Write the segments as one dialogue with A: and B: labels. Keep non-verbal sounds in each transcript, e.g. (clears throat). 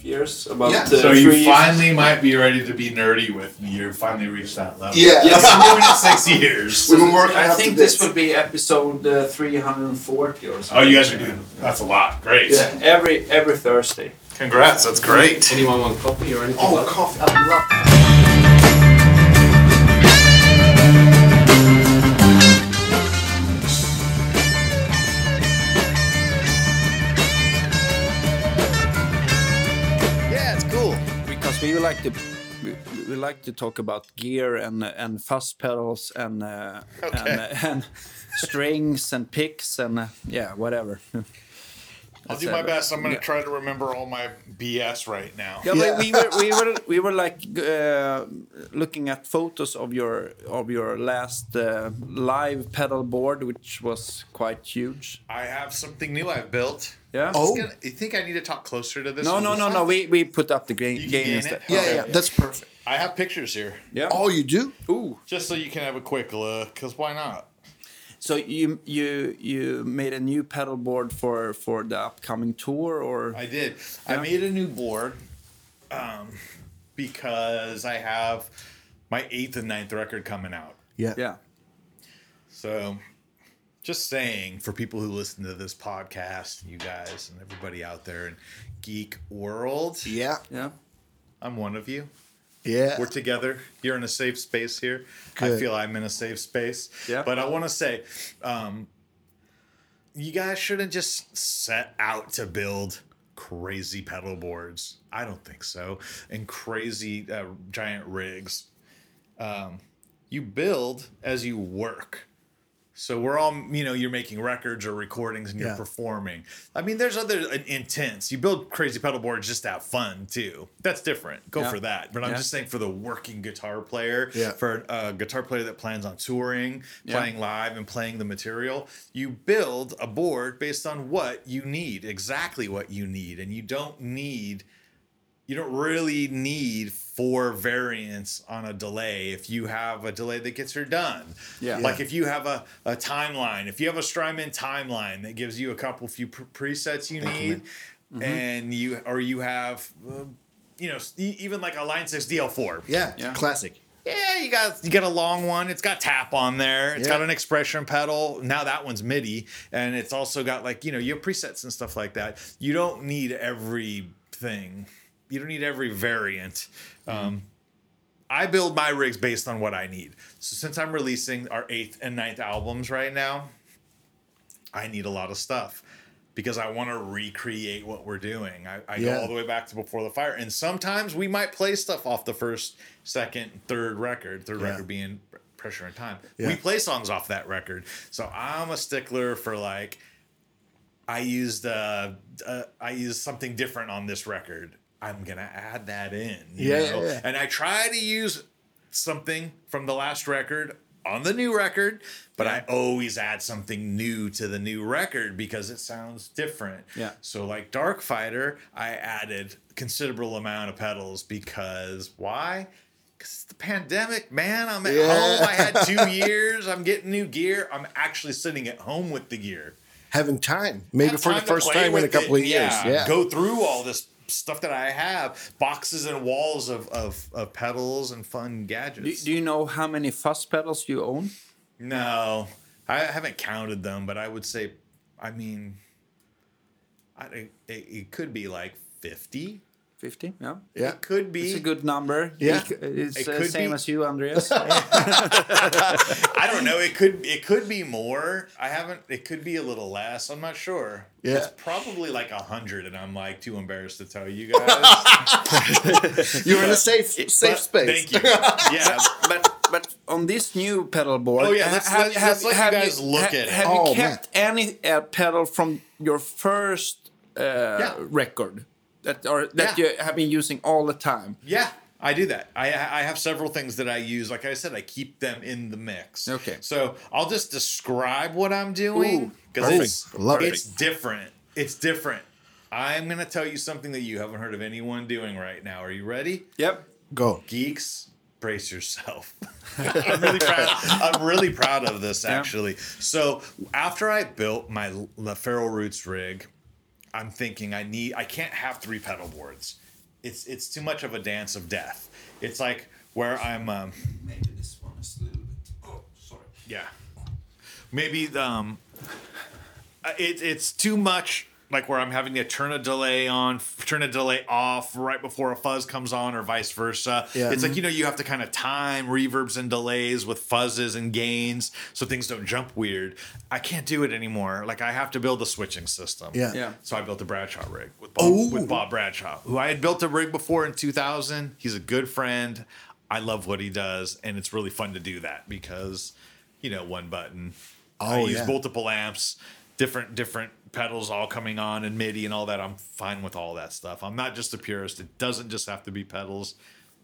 A: years, about
B: Yeah.
A: uh,
C: So
A: three
C: you
A: years.
C: finally might be ready to be nerdy with me. You finally reached that level.
B: Yeah.
C: You've been doing it (laughs) six years.
B: We've been working
A: I
B: up
A: think this
B: this.
A: would be episode uh, 340 or something.
C: Oh, you guys are doing. That's a lot. Great.
A: Yeah, every every Thursday.
C: Congrats. That's great.
D: Anyone want coffee or anything?
B: Oh,
D: like
B: coffee. I love
A: to we, we like to talk about gear and and fuzz pedals and uh,
E: Okay.
A: and, uh, and strings and picks and uh, yeah whatever. (laughs)
C: I'll do my best. I'm going to try to remember all my BS right now.
A: Yeah,
B: Yeah.
A: we were we were we were like uh, looking at photos of your of your last uh, live pedal board, which was quite huge.
C: I have something new I've built.
A: Yeah.
B: Oh.
C: Gonna- you think I need to talk closer to this?
A: No, no, no, no. We we put up the game,
C: You
A: game
C: gain
A: instead.
C: it?
B: Yeah,
C: Okay.
B: yeah, that's perfect.
C: I have pictures here,
A: Yeah.
B: Oh, you do?
A: Ooh.
C: just so you can have a quick look. Cause why not?
A: So you you you made a new pedal board for for the upcoming tour, or
C: I did.
A: Yeah.
C: I made a new board um, because I have my eighth and ninth record coming out.
B: Yeah.
A: yeah.
C: So, just saying for people who listen to this podcast, you guys and everybody out there in geek world,
B: Yeah.
A: Yeah.
C: I'm one of you.
B: Yeah.
C: We're together. You're in a safe space here. I feel I'm in a safe space.
A: Yeah.
C: But I want to say, um, you guys shouldn't just set out to build crazy pedal boards. I don't think so. And crazy uh, giant rigs. Um, you build as you work. So we're all, you know, you're making records or recordings and you're
B: Yeah.
C: performing. I mean, there's other uh, intents. You build crazy pedal boards just to have fun too. That's different. Go
A: Yeah.
C: for that. But I'm
A: Yeah.
C: just saying for the working guitar player, for a guitar player that plans on touring, playing live, and playing the material, you build a board based on what you need, exactly what you need, and you don't need you don't really need four variants on a delay if you have a delay that gets her done.
A: Yeah.
C: Like if you have a, a timeline, if you have a Strymon timeline that gives you a couple few pre- presets you need, and you or you have, uh, you know, even like a Line Six DL4.
B: Yeah.
A: Yeah.
B: Classic.
C: Yeah, you got you got a long one. It's got tap on there. It's
B: Yeah.
C: got an expression pedal. Now that one's MIDI, and it's also got like you know your presets and stuff like that. You don't need everything. You don't need every variant. Um, I build my rigs based on what I need. So since I'm releasing our eighth and ninth albums right now, I need a lot of stuff because I want to recreate what we're doing. I, I
B: Yeah.
C: go all the way back to Before the Fire, and sometimes we might play stuff off the first, second, third record. Third
B: Yeah.
C: record being Pressure and Time.
B: Yeah.
C: We play songs off that record, so I'm a stickler for like. I used uh, uh I used something different on this record. I'm gonna add that in.
B: Yeah, yeah, yeah.
C: And I try to use something from the last record on the new record, but I always add something new to the new record because it sounds different.
A: Yeah.
C: So like Dark Fighter, I added considerable amount of pedals because why? Because it's the pandemic, man. I'm at
B: Yeah.
C: home. I had two (laughs) years. I'm getting new gear. I'm actually sitting at home with the gear.
B: Having time. Maybe
C: Have
B: for the
C: time to
B: first time in a couple
C: it.
B: of years. Yeah.
C: Go through all this stuff that I have, boxes and walls of of, of pedals and fun
A: Do,
C: gadgets.
A: do you know how many fuzz pedals you own?
C: no, I haven't counted them, but I would say, I mean, I, it, it could be like fifty.
A: Fifty. Yeah.
B: Yeah.
C: It could be.
A: It's a good number.
B: Yeah.
A: It's
C: It
A: the
C: could
A: same
C: be.
A: as you, Andreas. (laughs)
C: I don't know. It could it could be more. I haven't. It could be a little less. I'm not sure.
B: Yeah.
C: It's probably like a hundred, and I'm like too embarrassed to tell you guys. (laughs)
B: You're in a safe safe
C: But
B: space.
C: Thank you. (laughs) Yeah.
A: but but on this new pedal board,
C: Oh, yeah,
A: ha-
C: let's-
A: have,
C: let's-
A: have,
C: let's let you
A: have
C: guys look
A: ha-
C: at it.
A: Have
B: Oh,
A: you kept any uh, pedal from your first uh, record that or that
C: Yeah.
A: you have been using all the time?
C: Yeah, I do that. I I have several things that I use. Like I said, I keep them in the mix.
A: Okay.
C: So I'll just describe what I'm doing because it's
B: perfect. Love it.
C: it's different. It's different. I'm gonna tell you something that you haven't heard of anyone doing right now. Are you ready?
A: Yep.
B: Go.
C: Geeks, brace yourself. (laughs) (laughs) I'm really proud. I'm really proud of this actually. So after I built my the Feral Roots rig, I'm thinking I need I can't have three pedal boards. It's it's too much of a dance of death. It's like where I'm um,
A: Maybe this one is a little bit. Oh, sorry.
C: yeah. Maybe um uh, it, it's too much like where I'm having to turn a delay on, turn a delay off right before a fuzz comes on, or vice versa.
B: Yeah.
C: It's like mm-hmm. you know you have to kind of time reverbs and delays with fuzzes and gains so things don't jump weird. I can't do it anymore. Like I have to build a switching system.
B: Yeah.
A: Yeah.
C: So I built a Bradshaw rig with Bob,
B: Oh.
C: with Bob Bradshaw, who I had built a rig before in 2000. He's a good friend. I love what he does, and it's really fun to do that because, you know, one button.
B: Oh, I
C: use
B: yeah.
C: multiple amps, different different pedals all coming on and MIDI and all that. I'm fine with all that stuff. I'm not just a purist. It doesn't just have to be pedals.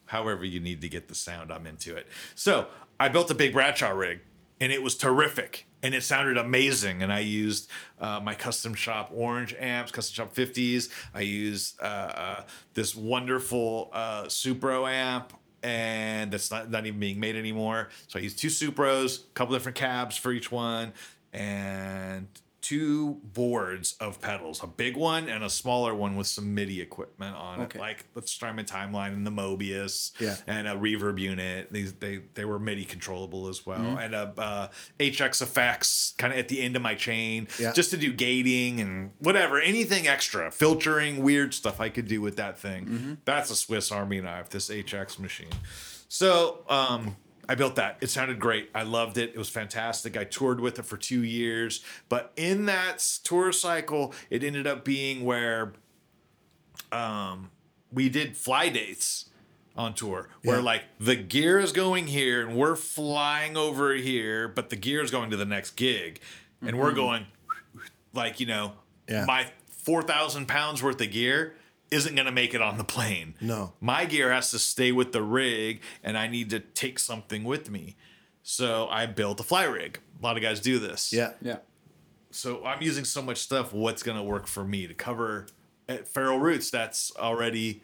C: However, you need to get the sound, I'm into it. So I built a big Bradshaw rig, and it was terrific, and it sounded amazing. And I used uh, my custom shop orange amps, custom shop 50s. I used uh, uh, this wonderful uh, Supro amp. And that's not, not even being made anymore. So I used two Supros, a couple different cabs for each one, and two boards of pedals a big one and a smaller one with some MIDI equipment on
A: Okay.
C: it, like the Strymon Timeline and the Mobius
B: Yeah.
C: and a reverb unit. These they they were MIDI controllable as well,
B: Mm-hmm.
C: and a uh, HX effects kind of at the end of my chain,
B: Yeah.
C: just to do gating and whatever, anything extra, filtering, weird stuff I could do with that thing.
B: Mm-hmm.
C: That's a Swiss Army knife. This HX machine. So um, I built that. It sounded great. I loved it. It was fantastic. I toured with it for two years. But in that tour cycle, it ended up being where um, we did fly dates on tour where
B: Yeah.
C: like the gear is going here and we're flying over here, but the gear is going to the next gig. And we're going like, you know,
B: Yeah.
C: my 4,000 pounds worth of gear isn't going to make it on the plane.
B: No.
C: My gear has to stay with the rig and I need to take something with me. So I built a fly rig. A lot of guys do this.
B: Yeah.
A: Yeah.
C: So I'm using so much stuff. What's going to work for me to cover at Feral Roots? That's already,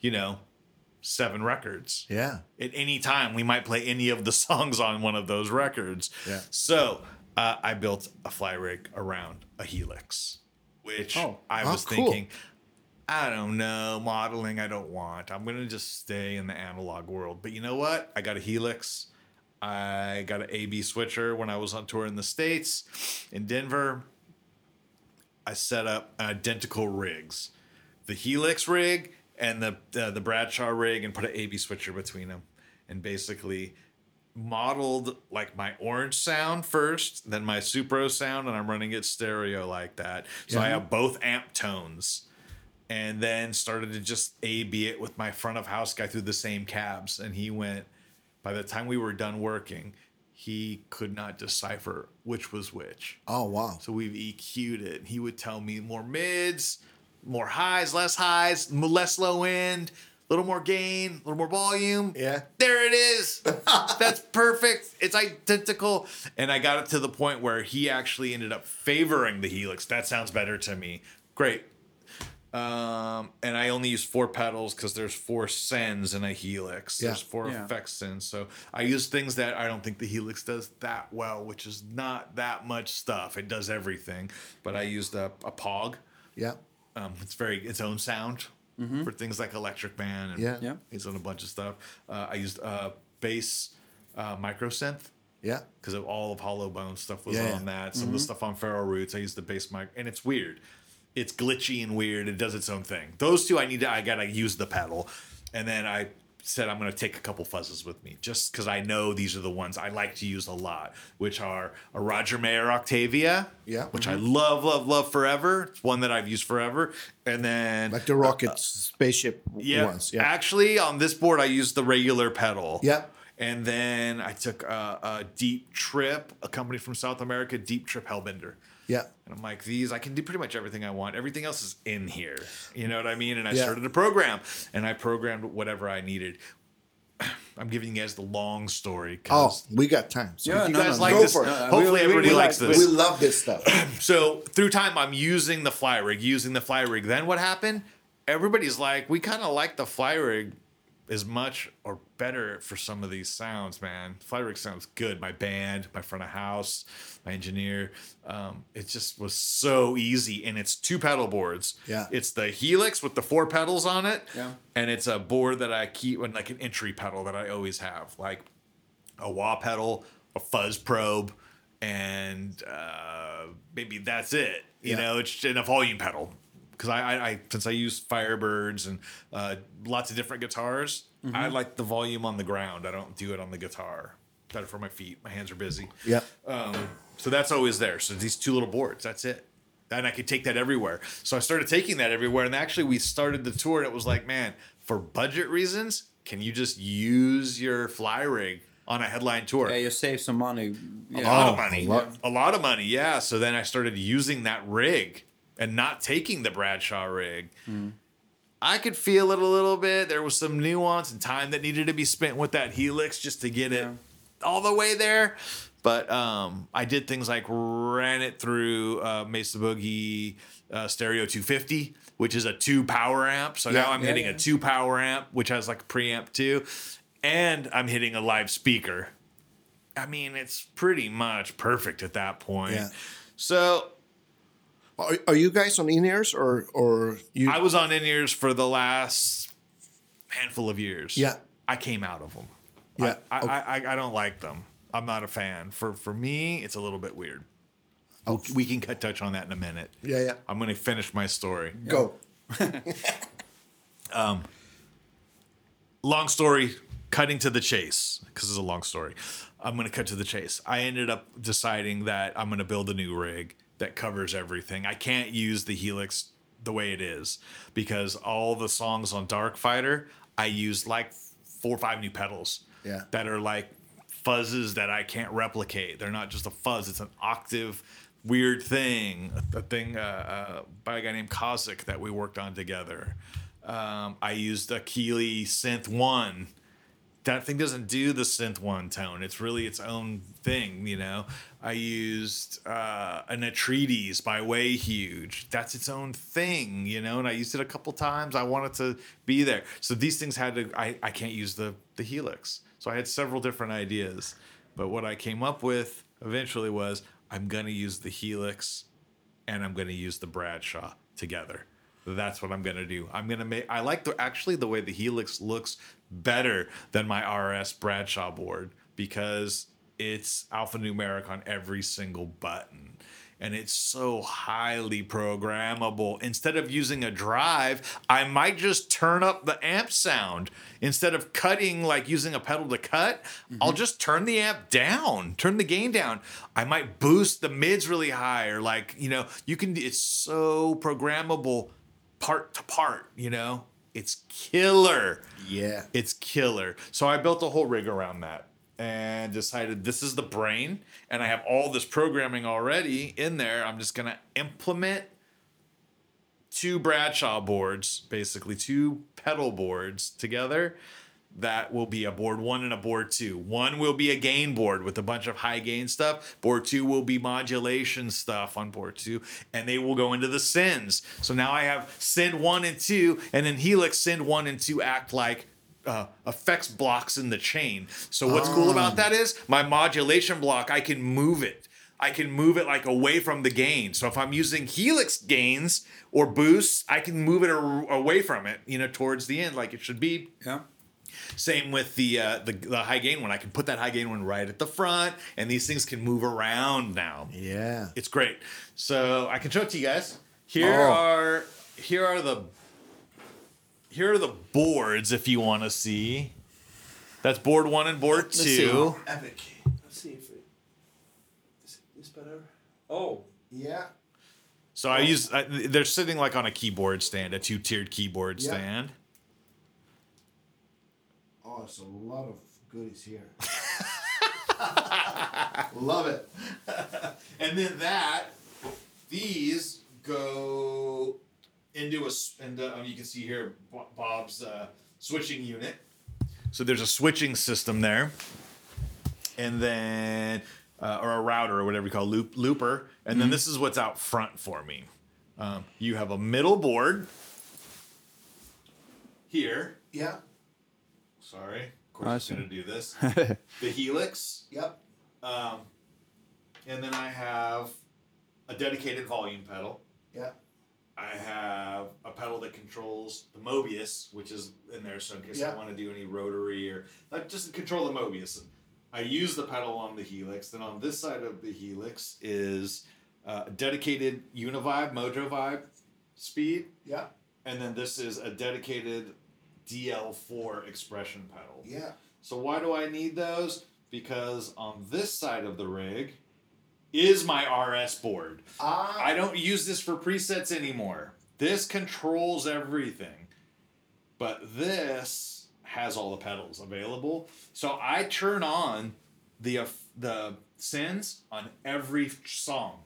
C: you know, seven records.
B: Yeah.
C: At any time, we might play any of the (laughs) songs on one of those records.
B: Yeah.
C: So uh, I built a fly rig around a Helix, which
A: Oh.
C: I
B: Oh,
C: was
B: cool.
C: thinking, I don't know, modeling I don't want. I'm going to just stay in the analog world. But you know what? I got a Helix. I got an AB switcher when I was on tour in the States, in Denver. I set up identical rigs, the Helix rig and the uh, the Bradshaw rig, and put an AB switcher between them, and basically modeled like my orange sound first, then my Supro sound, and I'm running it stereo like that. So I have both amp tones, and then started to just AB it with my front of house guy through the same cabs, and he went. By the time we were done working, he could not decipher which was which.
B: Oh wow.
C: So we've EQ'd it. He would tell me more mids, more highs, less highs, less low end, a little more gain, a little more volume.
B: Yeah.
C: There it is. (laughs) That's perfect. It's identical. And I got it to the point where he actually ended up favoring the Helix. That sounds better to me. Great. Um, and I only use four pedals because there's four sends in a Helix.
B: Yeah.
C: There's four
A: Yeah.
C: effect sends. So I use things that I don't think the Helix does that well, which is not that much stuff. It does everything. But I used a, a Pog.
B: Yeah.
C: Um, it's very its own sound for things like Electric Man. And
B: Yeah.
A: Yeah.
C: He's on a bunch of stuff. Uh, I used uh, bass uh, micro synth
B: Yeah.
C: because of all of Hollow Bone stuff was
B: Yeah.
C: on that. Some of the stuff on Feral Roots, I used the bass mic, and it's weird. It's glitchy and weird. It does its own thing. Those two, I need to. I gotta use the pedal, and then I said I'm gonna take a couple fuzzes with me, just because I know these are the ones I like to use a lot, which are a Roger Mayer Octavia,
B: Yeah. Mm-hmm.
C: which I love, love, love forever. It's one that I've used forever, and then
B: Like the rocket spaceship
C: yeah.
B: ones. Yeah.
C: Actually, on this board, I used the regular pedal.
B: Yeah.
C: And then I took a, a Deep Trip, a company from South America, Deep Trip Hellbender.
B: Yeah.
C: And I'm like, these, I can do pretty much everything I want. Everything else is in here. You know what I mean? And I
B: Yeah.
C: started a program and I programmed whatever I needed. (clears throat) I'm giving you guys the long story.
B: Oh,
C: 'cause
B: we got time. So
A: Yeah,
C: you
A: no,
C: guys
A: no,
C: like this.
B: for it.
A: No, no, uh,
C: Hopefully,
A: we- we-
C: everybody
A: we
C: likes
A: like-
C: this.
B: we love this stuff. (clears throat)
C: So through time, I'm using the fly rig, using the fly rig. Then what happened? Everybody's like, we kind of like the fly rig as much or better for some of these sounds, man. Fly rig sounds good. My band, my front of house, my engineer. Um, it just was so easy, and it's two pedal boards.
B: Yeah.
C: it's the Helix with the four pedals on it.
A: Yeah.
C: and it's a board that I keep like an entry pedal that I always have, like a wah pedal, a fuzz probe, and uh, maybe that's it. You
B: Yeah.
C: know, it's in a volume pedal because I, I, I since I use Firebirds and uh, lots of different guitars, I like the volume on the ground. I don't do it on the guitar. Better for my feet. My hands are busy.
B: Yeah.
C: Um, so that's always there. So these two little boards, that's it. And I could take that everywhere. So I started taking that everywhere. And actually, we started the tour, and it was like, man, for budget reasons, can you just use your fly rig on a headline tour?
A: Yeah, you save some money.
C: a lot
B: Oh,
C: of money.
B: a lot.
C: A lot of money, yeah. So then I started using that rig and not taking the Bradshaw rig. I could feel it a little bit. There was some nuance and time that needed to be spent with that Helix just to get it all the way there. But um, I did things like ran it through uh, Mesa Boogie uh, Stereo 250, which is a two power amp. So now I'm
A: yeah,
C: hitting
A: yeah.
C: a two power amp, which has like a preamp too. And I'm hitting a live speaker. I mean, it's pretty much perfect at that point.
B: Yeah.
C: So
B: Are, are you guys on in ears or or you?
C: I was on in ears for the last handful of years.
B: Yeah.
C: I came out of them.
B: Yeah,
C: I,
B: okay.
C: I, I, I don't like them. I'm not a fan. For for me, it's a little bit weird.
B: Okay.
C: We can cut touch on that in a minute.
B: yeah, yeah.
C: I'm going to finish my story.
B: Go. (laughs)
C: um, long story cutting to the chase because it's a long story i'm going to cut to the chase i ended up deciding that i'm going to build a new rig that covers everything i can't use the helix the way it is because all the songs on dark fighter i used like four or five new pedals
B: Yeah.
C: that are like fuzzes that i can't replicate they're not just a fuzz it's an octave weird thing a thing uh, uh, by a guy named Kozik that we worked on together um, I used a Keeley Synth One. That thing doesn't do the Synth One tone. It's really its own thing, you know. I used uh, an Atreides by Way Huge. That's its own thing, you know. And I used it a couple times. I wanted to be there. So these things had to. I, I can't use the the Helix. So I had several different ideas, but what I came up with eventually was I'm gonna use the Helix and I'm to use the Bradshaw together. That's what I'm to do. I'm to make I like the actually the way the Helix looks better than my RS Bradshaw board because it's alphanumeric on every single button and it's so highly programmable. Instead of using a drive, I might just turn up the amp sound. Instead of cutting, like using a pedal to cut, I'll mm-hmm. just turn the amp down, turn the gain down. I might boost the mids really high, or like, you know, you can, it's so programmable part to part, you know? It's killer.
B: Yeah.
C: It's killer. So I built a whole rig around that and decided this is the brain and I have all this programming already in there. I'm just going to implement two Bradshaw boards, basically two pedal boards together. That will be a board one and a board two. One will be a gain board with a bunch of high gain stuff. Board two will be modulation stuff on board two, and they will go into the sends. So now I have send one and two, and then Helix send one and two act like uh, effects blocks in the chain. So what's cool about that is my modulation block, I can move it. I can move it like away from the gain. So if I'm using helix gains or boosts, I can move it away from it, you know, towards the end like it should be.
A: Yeah.
C: Same with the, uh, the the high gain one. I can put that high gain one right at the front, and these things can move around now.
B: Yeah.
C: It's great. So I can show it to you guys. Here
B: Oh.
C: are here are the here are the boards if you want to see. That's board one and board two.
A: Epic. Let's see if it is this better. Oh.
B: Yeah.
C: So I use I, they're sitting like on a keyboard stand, a two tiered keyboard
B: Yeah.
C: stand.
B: Oh, it's a lot of goodies here. (laughs) Love it.
C: And then that, these go into a, and uh, you can see here Bob's uh, switching unit. So there's a switching system there, and then uh, or a router or whatever you call loop looper, and then this is what's out front for me. Um, you have a middle board here,
B: Yeah.
C: Sorry, of
A: I
C: course, I'm
A: see.
C: going to do this. (laughs) the Helix,
B: Yep.
C: um, and then I have a dedicated volume pedal.
B: Yeah.
C: I have a pedal that controls the Mobius, which is in there, so in case
B: Yeah.
C: I want to do any rotary or like just control the Mobius. I use the pedal on the Helix. Then on this side of the Helix is uh, a dedicated Univibe Mojo Vibe speed,
B: Yeah.
C: and then this is a dedicated DL4 expression pedal.
B: Yeah.
C: So why do I need those? Because on this side of the rig is my RS board.
B: Ah.
C: I don't use this for presets anymore. This controls everything. But this has all the pedals available. So I turn on the the sends on every song.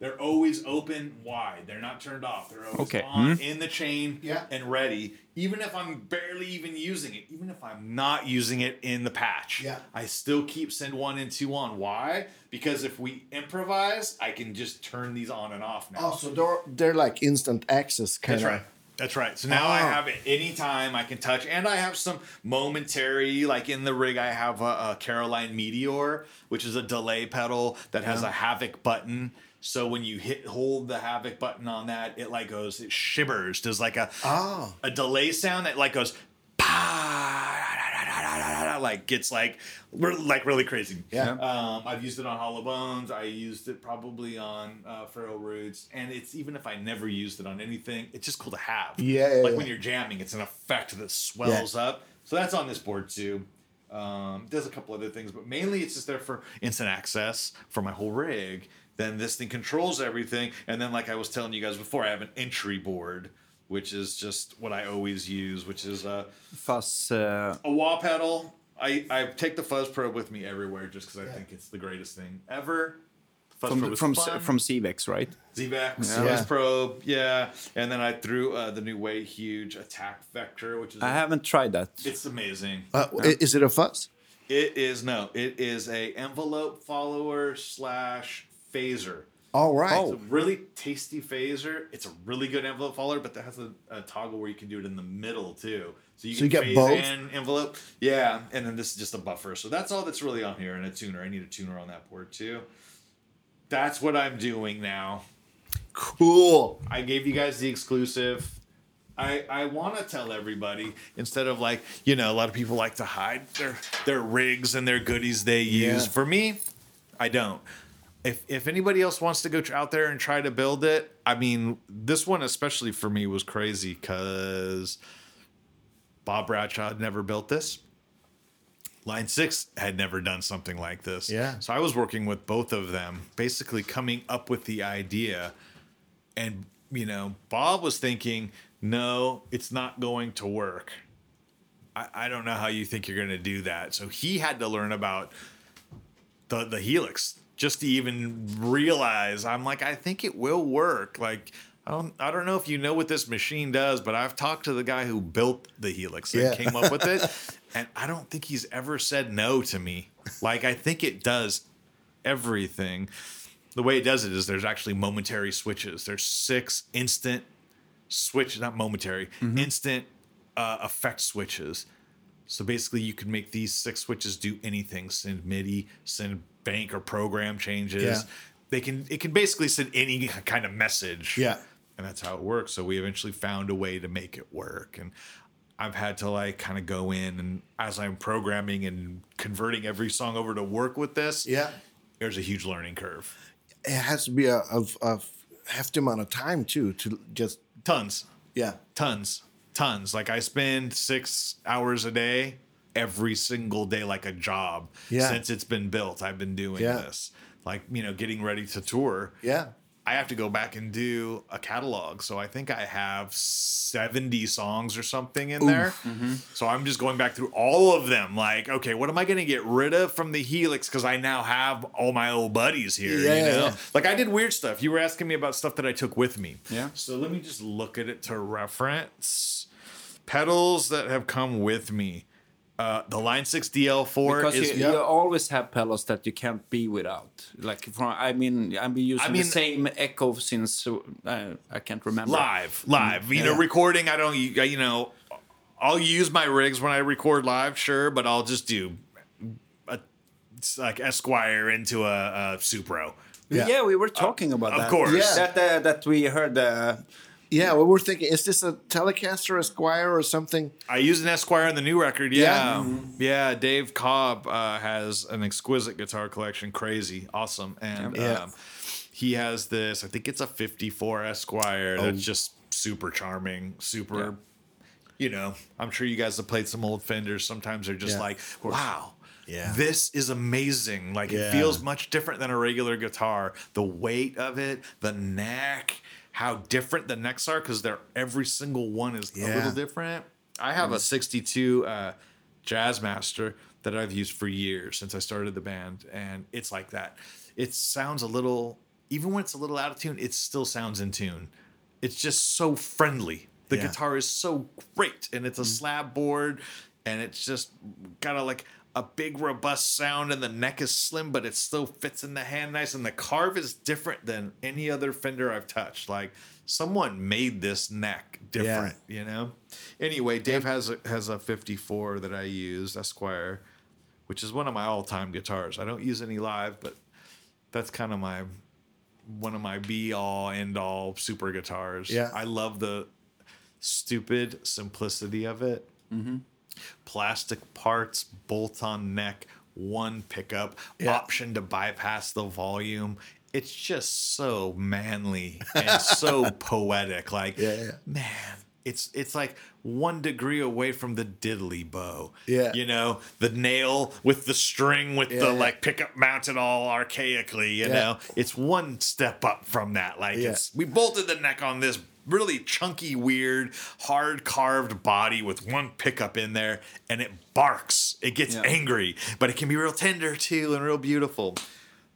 C: They're always open wide. They're not turned off. They're always
A: Okay.
C: on hmm? in the chain
B: Yeah.
C: and ready. Even if I'm barely even using it, even if I'm not using it in the patch,
B: Yeah.
C: I still keep send one and two on. Why? Because if we improvise, I can just turn these on and off now.
B: Oh, so they're they're like instant access kind
C: That's
B: of.
C: right. That's right. So now I
B: Oh.
C: have it anytime I can touch, and I have some momentary, like in the rig, I have a, a Caroline Meteor, which is a delay pedal that has a Havoc button. So when you hit hold the Havoc button on that, it like goes, it shivers. There's like a
B: Oh.
C: a delay sound that like goes, like gets like re- like really crazy.
B: Yeah.
C: Um, I've used it on Hollow Bones. I used it probably on uh, Feral Roots, and it's even if I never used it on anything, it's just cool to have.
B: Yeah, yeah,
C: like
B: yeah.
C: when you're jamming, it's an effect that swells up. So that's on this board too. Um, does a couple other things, but mainly it's just there for instant access for my whole rig. Then this thing controls everything, and then like I was telling you guys before, I have an entry board, which is just what I always use, which is a
A: Fuzz. Uh,
C: a wah pedal. I, I take the fuzz probe with me everywhere just because I think it's the greatest thing ever. Fuzz
A: from from
C: fun.
A: from Zvex, right?
C: ZVEX,
A: Yeah.
C: fuzz probe, yeah. And then I threw uh, the new way huge attack vector, which is
A: I haven't tried that.
C: it's amazing.
B: Uh, i- Is it a fuzz?
C: It is no, it is a envelope follower slash phaser.
B: All right.
A: Oh.
C: It's a really tasty phaser. It's a really good envelope follower, but that has a, a toggle where you can do it in the middle too. So you
B: So
C: can
B: you get both?
C: envelope. Yeah, and then this is just a buffer. So that's all that's really on here and a tuner. I need a tuner on that board too. That's what I'm doing now.
B: Cool.
C: I gave you guys the exclusive. I, I want to tell everybody instead of like you know a lot of people like to hide their their rigs and their goodies they use.
B: Yeah.
C: For me, I don't. If if anybody else wants to go out there and try to build it, I mean this one especially for me was crazy because Bob Bradshaw had never built this. Line Six had never done something like this.
B: Yeah.
C: So I was working with both of them, basically coming up with the idea and you know bob was thinking no it's not going to work i, I don't know how you think you're going to do that so he had to learn about the the helix just to even realize i'm like i think it will work like I don't, I don't know if you know what this machine does, but I've talked to the guy who built the Helix and
B: Yeah.
C: came up with it, (laughs) and I don't think he's ever said no to me. Like I think it does everything the way it does it is there's actually momentary switches. There's six instant switch, not momentary, instant uh, effect switches. So basically, you can make these six switches do anything: send MIDI, send bank or program changes.
B: Yeah.
C: They can. It can basically send any kind of message.
B: Yeah.
C: and that's how it works. So we eventually found a way to make it work, and I've had to like kind of go in and as I'm programming and converting every song over to work with this.
B: Yeah.
C: there's a huge learning curve.
B: It has to be a, a, a hefty amount of time too to just
C: Tons.
B: yeah.
C: tons tons like i spend six hours a day every single day like a job
B: Yeah.
C: since it's been built i've been doing
B: Yeah.
C: this like you know getting ready to tour
B: Yeah.
C: i have to go back and do a catalog so i think i have 70 songs or something in there mm-hmm. so i'm just going back through all of them like okay what am i going to get rid of from the helix because i now have all my old buddies here
B: Yeah,
C: you know
B: yeah.
C: like i did weird stuff you were asking me about stuff that i took with me
A: Yeah.
C: so let me just look at it to reference pedals that have come with me. Uh, the Line Six DL4
A: Because
C: is
A: you, you always have pedals that you can't be without. Like from, I mean, I've been using
C: I mean-
A: the same Echo since uh, I can't remember.
C: live, live. You know, recording. I don't. You, you know, I'll use my rigs when I record live, sure, but I'll just do a like Esquire into a, a Supro.
A: Yeah,
B: Yeah.
A: we were talking about
C: of
A: that.
C: Of course.
B: Yeah.
A: That uh, that we heard. Uh,
B: Yeah, well, we're thinking, is this a Telecaster, Esquire, or something?
C: I use an Esquire on the new record. Yeah,
B: Yeah.
C: yeah. Dave Cobb uh, has an exquisite guitar collection, crazy, awesome, and
B: Yeah.
C: um, he has this. I think it's a '54 Esquire that's just super charming, super.
A: Yeah.
C: You know, I'm sure you guys have played some old Fenders. Sometimes they're just like, wow.
B: Yeah.
C: This is amazing. Like
B: Yeah.
C: it feels much different than a regular guitar. The weight of it, the neck, how different the necks are because they're every single one is a little different. I have a 62 uh, Jazzmaster that I've used for years since I started the band, and it's like that. It sounds a little, even when it's a little out of tune, it still sounds in tune. It's just so friendly. The
B: Yeah.
C: guitar is so great, and it's a slab board, and it's just got a like a big robust sound, and the neck is slim, but it still fits in the hand nice, and the carve is different than any other Fender I've touched. Like someone made this neck different, you know. Anyway, Dave has a, has a 54 that I use Esquire, which is one of my all time guitars. I don't use any live, but that's kind of my one of my be all end all super guitars.
B: Yeah.
C: I love the stupid simplicity of it. Mm-hmm. Plastic parts, bolt on neck, one pickup,
B: Yeah.
C: option to bypass the volume. It's just so manly and so (laughs) poetic. Like,
B: Yeah, yeah.
C: man, it's it's like one degree away from the diddly bow.
B: Yeah.
C: You know, the nail with the string with
B: Yeah,
C: the
B: yeah.
C: like pickup mounted all archaically, you
B: Yeah.
C: know. It's one step up from that. Like it's we bolted the neck on this really chunky, weird, hard carved body with one pickup in there, and it barks. It gets
A: Yeah.
C: angry, but it can be real tender too and real beautiful.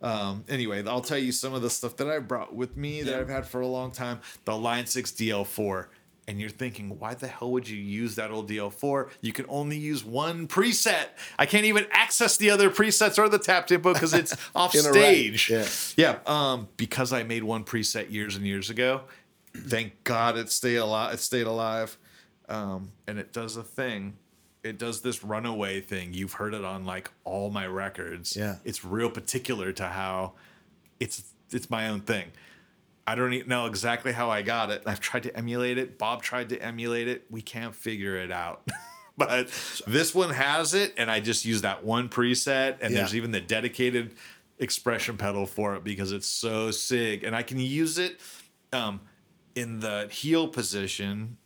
C: Um, anyway, I'll tell you some of the stuff that I brought with me that
A: Yeah.
C: I've had for a long time. The Line 6 DL4. And you're thinking, why the hell would you use that old DL4? You can only use one preset. I can't even access the other presets or the tap tempo because it's (laughs) off stage.
B: yeah.
C: Yeah. Um, because I made one preset years and years ago. Thank God it stayed alive. It stayed alive. Um, and it does a thing. It does this runaway thing. You've heard it on like all my records.
B: Yeah.
C: It's real particular to how it's it's my own thing. I don't even know exactly how I got it. I've tried to emulate it. Bob tried to emulate it. We can't figure it out. (laughs) but this one has it, and I just use that one preset. And
B: Yeah.
C: there's even the dedicated expression pedal for it because it's so sig. And I can use it um, in the heel position.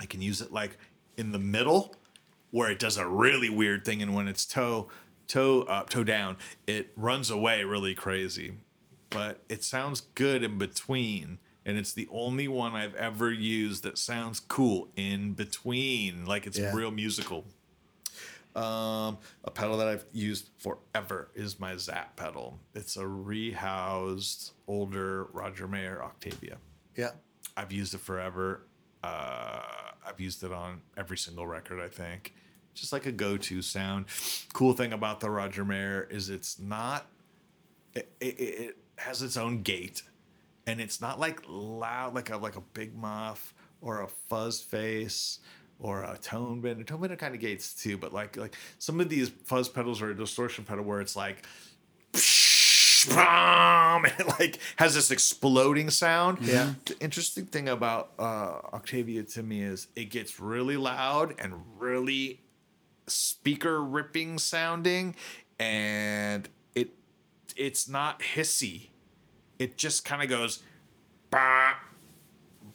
C: I can use it like in the middle where it does a really weird thing, and when it's toe toe up, toe down, it runs away really crazy. But it sounds good in between, and it's the only one I've ever used that sounds cool in between, like it's
B: Yeah.
C: real musical. Um, a pedal that I've used forever is my Zap pedal. It's a rehoused older Roger Mayer Octavia.
B: Yeah.
C: I've used it forever. Uh, I've used it on every single record, I think. Just like a go-to sound. Cool thing about the Roger Mayer is it's not. It, it, it has its own gate, and it's not like loud, like a like a big muff or a fuzz face or a tone bender. Tone bender kind of gates too, but like like some of these fuzz pedals or a distortion pedal where it's like (laughs) and it like has this exploding sound.
B: Yeah.
C: The interesting thing about uh, Octavia to me is it gets really loud and really speaker ripping sounding, and it it's not hissy. It just kind of goes, bah,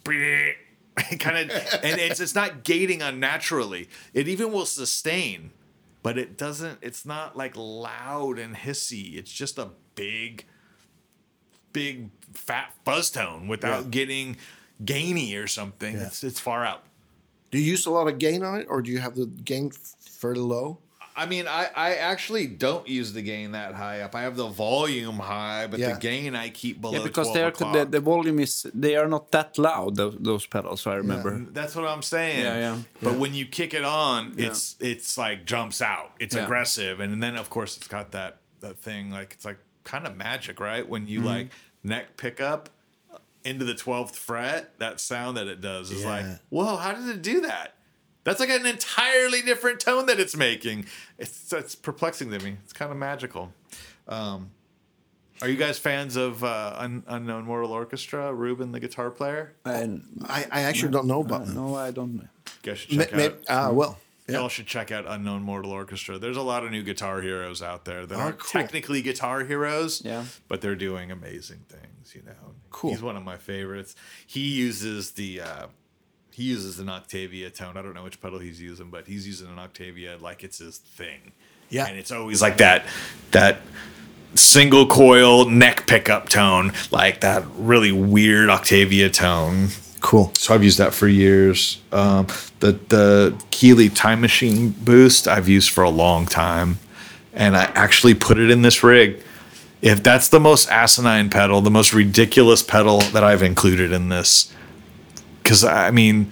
C: bleh, (laughs) kind of, and it's it's not gating unnaturally. It even will sustain, but it doesn't. It's not like loud and hissy. It's just a big, big fat fuzz tone without
B: Yeah.
C: getting gainy or something.
B: Yeah.
C: It's it's far out.
B: Do you use a lot of gain on it, or do you have the gain fairly low?
C: I mean, I, I actually don't use the gain that high up. I have the volume high, but
B: Yeah.
C: the gain I keep below.
A: yeah, because
C: 12
A: they're the, the volume is they are not that loud. Those, those pedals, I remember.
C: Mm, that's what I'm saying.
A: Yeah, yeah.
C: But when you kick it on, it's it's like jumps out. It's
A: Yeah.
C: aggressive, and then of course it's got that that thing like it's like kind of magic, right? When you
A: Mm-hmm.
C: like neck pickup into the twelfth fret, that sound that it does is like, whoa! How did it do that? That's like an entirely different tone that it's making. It's it's perplexing to me. It's kind of magical. Um, are you guys fans of uh, Un- Unknown Mortal Orchestra? Ruban, the guitar player.
A: And
B: I, I actually don't know about them.
A: no, I don't.
C: You guys should
B: Ma-
C: check
B: ma-
C: out.
B: ah, well,
C: Y'all should check out Unknown Mortal Orchestra. There's a lot of new guitar heroes out there that
B: Oh,
C: aren't
B: cool.
C: technically guitar heroes,
A: Yeah.
C: but they're doing amazing things. You know,
B: Cool.
C: He's one of my favorites. He uses the uh, he uses an Octavia tone. I don't know which pedal he's using, but he's using an Octavia like it's his thing.
B: Yeah.
C: and it's always like that that single coil neck pickup tone, like that really weird Octavia tone.
B: Cool.
C: So I've used that for years. Um, the the Keeley Time Machine boost I've used for a long time, and I actually put it in this rig. If that's the most asinine pedal, the most ridiculous pedal that I've included in this, because I mean,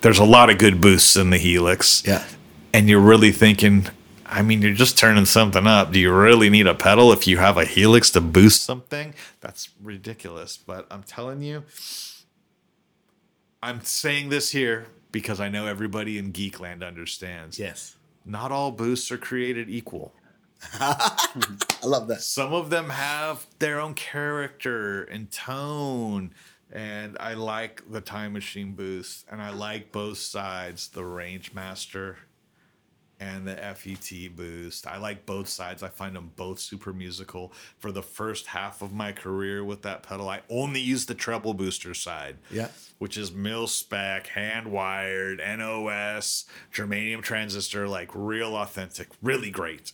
C: there's a lot of good boosts in the Helix.
B: Yeah.
C: and you're really thinking. I mean, you're just turning something up. Do you really need a pedal if you have a Helix to boost something? That's ridiculous. But I'm telling you, I'm saying this here because I know everybody in Geekland understands.
B: Yes.
C: Not all boosts are created equal. (laughs)
B: I love that.
C: Some of them have their own character and tone. And I like the Time Machine boost, and I like both sides the Range Master and the FET boost. I like both sides. I find them both super musical. For the first half of my career with that pedal, I only used the treble booster side.
B: Yeah.
C: Which is mil spec, hand wired, NOS, germanium transistor, like real authentic, really great.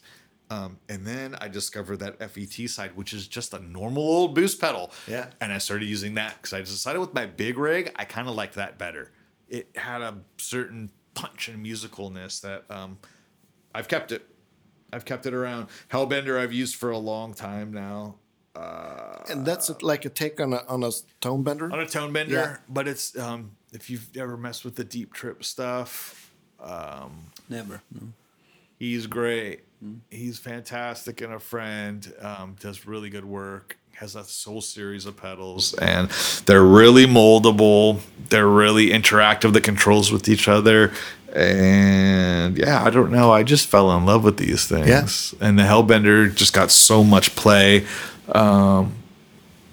C: Um, and then I discovered that FET side, which is just a normal old boost pedal.
B: Yeah.
C: And I started using that because I decided with my big rig, I kind of liked that better. It had a certain punch and musicalness that um, I've kept it. I've kept it around. Hellbender I've used for a long time now.
B: And that's like a take on a on a tone bender.
C: On a tone bender,
B: Yeah.
C: but it's um, if you've ever messed with the deep trip stuff,
A: Never. No.
C: he's great. He's fantastic and a friend. Um, does really good work. Has a whole series of pedals, and they're really moldable. They're really interactive. The controls with each other, and yeah, I don't know. I just fell in love with these things. Yeah. And the Hellbender just got so much play um,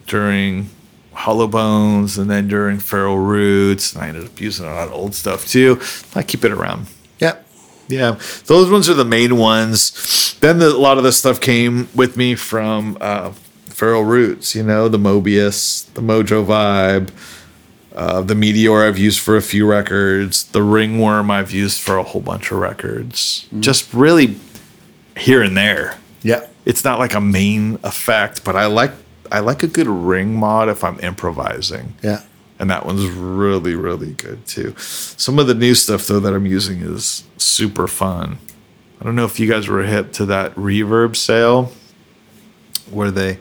C: during Hollow Bones, and then during Feral Roots. And I ended up using a lot of old stuff too. I keep it around.
B: Yeah.
C: Yeah, those ones are the main ones. Then the, a lot of the stuff came with me from uh, Feral Roots, you know, the Mobius, the Mojo Vibe, uh, the Meteor I've used for a few records, the Ringworm I've used for a whole bunch of records. Just really here and there.
B: Yeah.
C: It's not like a main effect, but I like I like a good ring mod if I'm improvising
B: Yeah.
C: and that one's really really good too some of the new stuff though that i'm using is super fun i don't know if you guys were hip to that reverb sale where they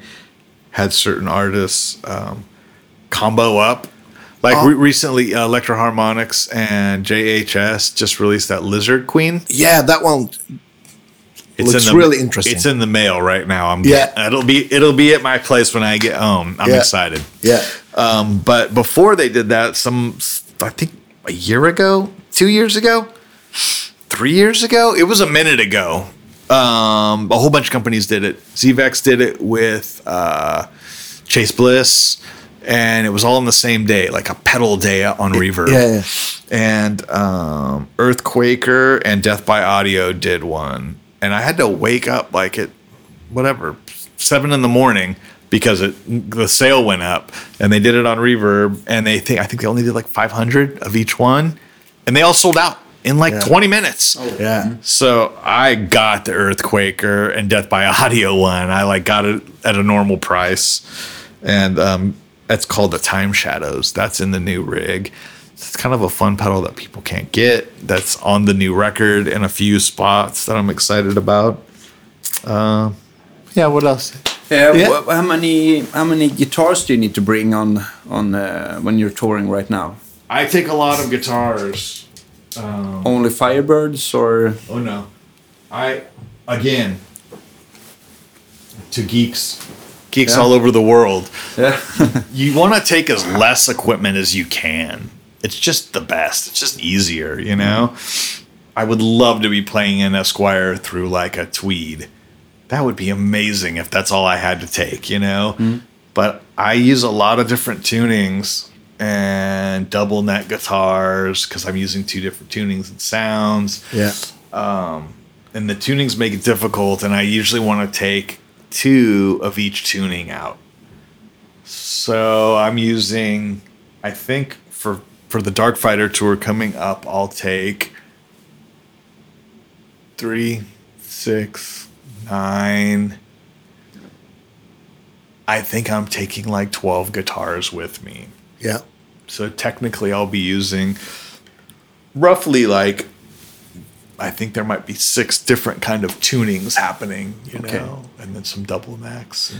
C: had certain artists um, combo up like re- recently uh, electro harmonix and jhs just released that lizard queen
B: Yeah, that one.
C: it's
B: Looks
C: in the,
B: really interesting.
C: it's in the mail right now i'm
B: Yeah.
C: it'll be it'll be at my place when i get home i'm
B: Yeah.
C: excited
B: Yeah.
C: um, but before they did that, some I think a year ago, two years ago, three years ago, it was a minute ago. Um, a whole bunch of companies did it. Zvex did it with uh, Chase Bliss, and it was all on the same day, like a pedal day on Reverb.
B: Yeah. yeah.
C: And um, Earthquaker and Death by Audio did one, and I had to wake up like at whatever seven in the morning because it the sale went up, and they did it on Reverb, and they think I think they only did like 500 of each one, and they all sold out in like 20 minutes. Oh.
B: Yeah.
C: So I got the Earthquaker and Death by Audio one. I like got it at a normal price, and um, it's called the Time Shadows. That's in the new rig. It's kind of a fun pedal that people can't get. That's on the new record in a few spots that I'm excited about. Uh, yeah. What else?
A: Uh,
B: Yeah.
A: wh- how many how many guitars do you need to bring on on uh, when you're touring right now?
C: I take a lot of guitars.
A: Um, Only Firebirds or
C: Oh no, I again to geeks, geeks
A: Yeah.
C: all over the world.
A: yeah? (laughs)
C: you want to take as less equipment as you can. it's just the best. It's just easier, you know. Mm-hmm. I would love to be playing an Esquire through like a Tweed. That would be amazing if that's all I had to take, you know. Mm-hmm. But I use a lot of different tunings and double neck guitars because I'm using two different tunings and sounds.
B: Yeah.
C: Um, and the tunings make it difficult and i usually want to take two of each tuning out. So i'm using i think for for the dark fighter tour coming up i'll take three six nine. I think i'm taking like 12 guitars with me
B: Yeah.
C: so technically, I'll be using roughly like I think there might be six different kind of tunings happening, you
B: Okay.
C: know, and then some double and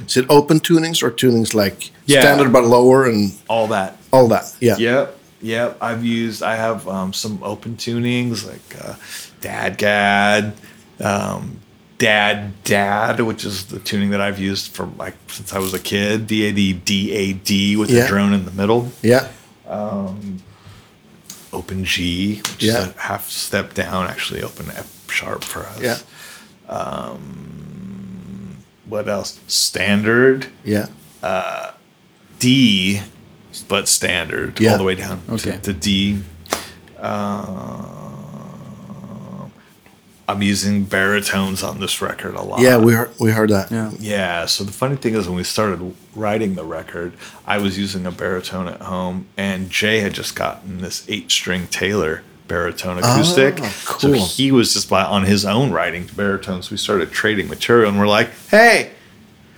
B: Is it open tunings or tunings like
C: Yeah.
B: standard but lower and
C: all that.
B: all that? Yeah.
C: Yep, yep. I've used. I have um, some open tunings like uh, DADGAD, um, Dad Dad, which is the tuning that I've used for like since I was a kid. D A D D A D with
B: Yeah.
C: the drone in the middle.
B: Yeah.
C: um, open G, which
B: Yeah.
C: is a half step down, actually open F sharp for us.
B: Yeah.
C: What else? Standard
B: Yeah.
C: uh, D, but standard
B: Yeah.
C: all the way down
A: Okay.
C: to, to D. Uh, I'm using baritones on this record a lot.
B: Yeah. We heard we heard that.
A: Yeah.
C: Yeah. So the funny thing is, when we started writing the record, I was using a baritone at home, and Jay had just gotten this eight-string Taylor baritone acoustic.
B: Oh, cool.
C: So he was just by, on his own writing baritones. We started trading material, and we're like, "Hey,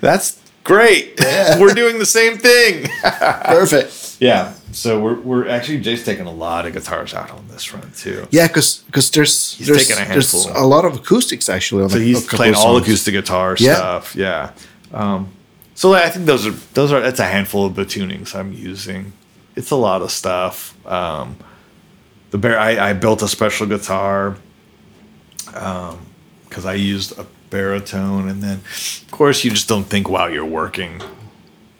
C: that's great. we're doing the same thing." (laughs)
B: Perfect.
C: Yeah. So we're we're actually Jay's taking a lot of guitars out on this run too.
B: Yeah, because there's
C: He's
B: there's,
C: taking a
B: there's a lot of acoustics actually on
C: So
B: the,
C: he's playing all acoustic guitar
B: Yeah.
C: stuff. Yeah. Um, so I think those are those are that's a handful of the tunings I'm using. It's a lot of stuff. Um, the bear I, I built a special guitar because I used a baritone, and then of course you just don't think while you're working.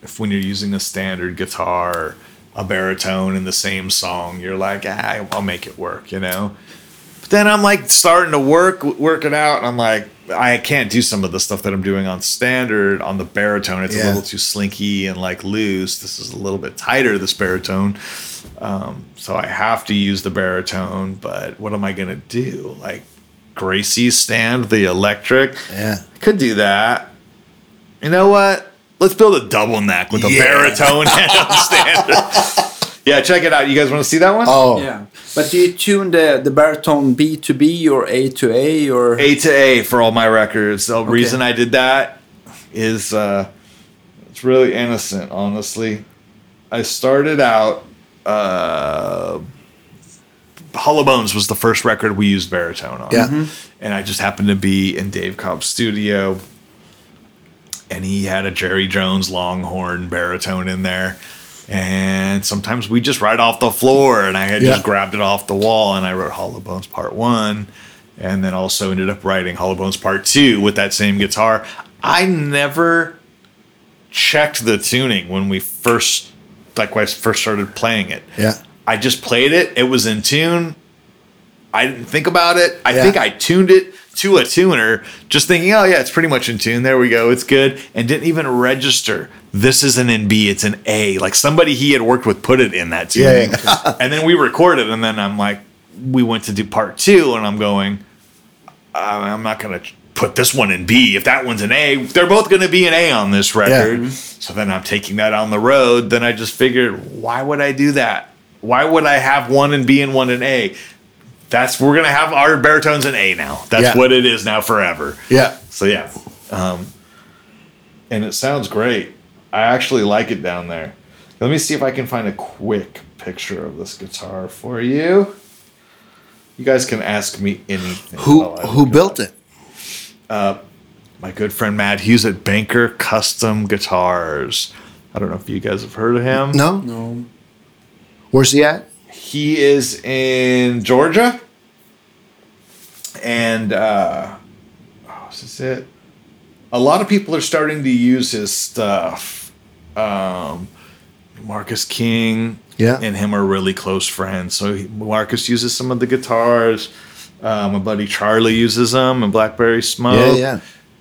C: If when you're using a standard guitar, a baritone in the same song, you're like, ah, I'll make it work, you know. But then I'm like starting to work, working out, and I'm like, I can't do some of the stuff that I'm doing on standard on the baritone. It's a little too slinky and like loose. This is a little bit tighter, this baritone. Um, so I have to use the baritone, but what am I gonna do? Like Gracie's stand, the electric.
B: Yeah.
C: Could do that. You know what? Let's build a double neck with a
B: Yeah.
C: baritone (laughs) and a standard. Yeah, check it out. You guys want to see that one?
B: Oh.
A: Yeah. But do you tune the, the baritone B to B or A to A or
C: A to A for all my records. The reason I did that is uh, it's really innocent, honestly. I started out. Uh, Hollow Bones was the first record we used baritone on.
B: Yeah.
C: And I just happened to be in Dave Cobb's studio, and he had a Jerry Jones Longhorn baritone in there. And sometimes we just write off the floor, and I had
B: Yeah.
C: just grabbed it off the wall, and I wrote Hollow Bones Part One, and then also ended up writing Hollow Bones Part Two with that same guitar. I never checked the tuning when we first, like when I first started playing it.
B: Yeah.
C: I just played it. It was in tune. I didn't think about it. I
B: Yeah.
C: think I tuned it to a tuner, just thinking, oh yeah, it's pretty much in tune. There we go. It's good. And didn't even register. This isn't in B, it's an A. Like somebody he had worked with put it in that
B: Yeah,
C: tuning. (laughs) and then we recorded, and then I'm like, we went to do part two, and I'm going, "I- I'm not gonna put this one in B. If that one's an A, they're both gonna be an A on this record. Mm-hmm. So then I'm taking that on the road. Then I just figured, why would I do that? Why would I have one in B and one in A? That's we're gonna have our baritones in A now. That's
B: Yeah.
C: what it is now forever.
B: Yeah.
C: So yeah, um, and it sounds great. I actually like it down there. Let me see if I can find a quick picture of this guitar for you. You guys can ask me anything.
B: Who
C: while I
B: who
C: look it
B: built it?
C: my good friend Matt Hughes at Banker Custom Guitars. I don't know if you guys have heard of him.
B: No.
A: no?
B: Where's he at?
C: He is in Georgia. And uh oh, is this it? A lot of people are starting to use his stuff. Um Marcus King.
B: Yeah.
C: and him are really close friends. So he, Marcus uses some of the guitars. Uh, my buddy Charlie uses them, and Blackberry Smoke.
B: Yeah,